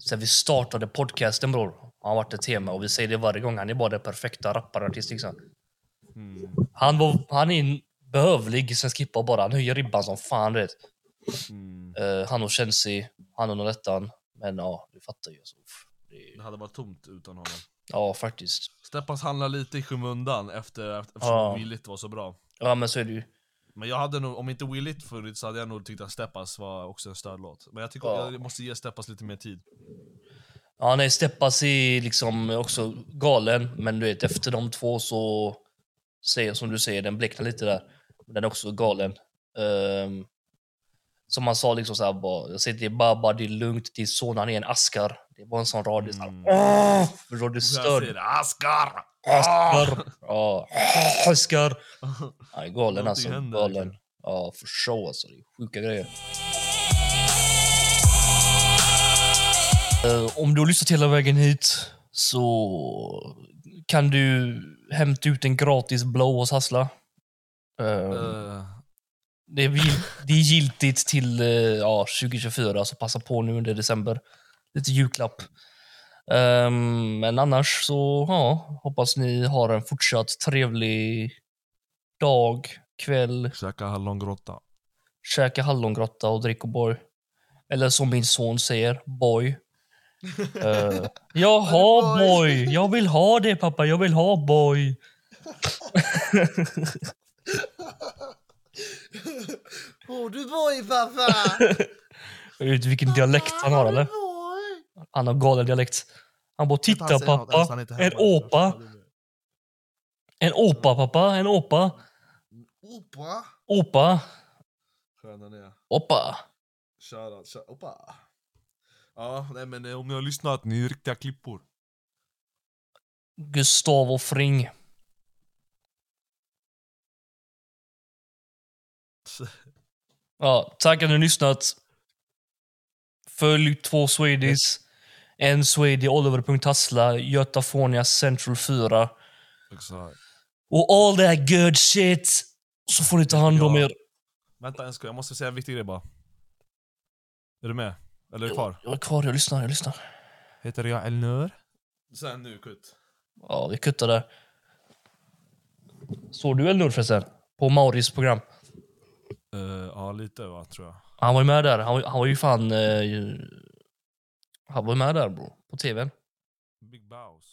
Speaker 2: sen vi startade podcasten bror. Han har varit ett tema och vi säger det varje gång. Han är bara den perfekta rapparartist liksom.
Speaker 1: Mm.
Speaker 2: Han, var, han är en behövlig i svensk hiphop bara. Han höjer ribban som fan du vet.
Speaker 1: Mm.
Speaker 2: Eh, han och Chelsea, han och Nolettan. Men ja, du fattar ju. Alltså. Det
Speaker 1: Det hade varit tomt utan honom.
Speaker 2: Ja, faktiskt.
Speaker 1: Steppas handlar lite i skymundan efter, eftersom
Speaker 2: Ja.
Speaker 1: Will It var så bra.
Speaker 2: Ja, men så är det ju.
Speaker 1: Men jag hade nog, om inte Will It funnits så hade jag nog tyckt att Steppas var också en stödlåt. Men jag tycker
Speaker 2: Ja.
Speaker 1: jag måste ge Steppas lite mer tid.
Speaker 2: Ja, nej, Steppas är liksom också galen. Men du vet, efter de två så säger som du säger, den bleknar lite där. Men Den är också galen. Ehm, som han sa, liksom så här, bara, jag säger till Baba, det är lugnt, din son han är en askar. Det var en sån rad. det är så här,
Speaker 1: Mm.
Speaker 2: Åh!
Speaker 1: Jag
Speaker 2: Störd.
Speaker 1: Askar!
Speaker 2: Askar! Ja, askar! Han är galen alltså. Galen. Ja, för show alltså. Det är sjuka grejer. Eh, om du har lyssnat hela vägen hit så kan du hämta ut en gratis blow hos Hassla. Eh,
Speaker 1: Eh,
Speaker 2: det, är, det är giltigt till eh, ja, 2024, så passa på nu under december. Lite julklapp. Ehm, men annars så ja, hoppas ni har en fortsatt trevlig dag, kväll,
Speaker 1: Käka hallongrotta.
Speaker 2: käka hallongrotta och drick O'boy. Eller som min son säger, boy. Uh, Jaha boy, jag vill ha det pappa, jag vill ha boy.
Speaker 6: Oh, du boy pappa!
Speaker 2: Vet du vilken dialekt han har eller? Han har galen dialekt. Han bara titta pappa, en
Speaker 1: hemma.
Speaker 2: åpa. En åpa pappa, en åpa.
Speaker 1: Opa!
Speaker 2: Opa.
Speaker 1: Sköna ni är.
Speaker 2: Opa.
Speaker 1: Shoutout, shout- opa! Ja, nej men eh, om ni har lyssnat, ni är riktiga klippor.
Speaker 2: Gustavo Fring. Ja, tack att ni har lyssnat. Följ två Swedish. En Swede, Oliver.Hassla, Götafonia Central 4.
Speaker 1: Exakt.
Speaker 2: Och all that good shit. Så får ni ta hand om
Speaker 1: Ja.
Speaker 2: er.
Speaker 1: Vänta en sekund, jag måste säga en viktig grej bara. Är du med? Eller är du kvar?
Speaker 2: Jag är kvar, jag lyssnar, jag lyssnar.
Speaker 1: Heter jag Elnur? Sen nu, kutt.
Speaker 2: Ja, vi kuttar där. Såg du Elnur förresten? På Mauris program.
Speaker 1: Uh, ja, lite va, tror jag.
Speaker 2: Han var ju med där. Han, var- han var ju fan... Eh, han var med där bro. På tvn.
Speaker 1: Big Bows.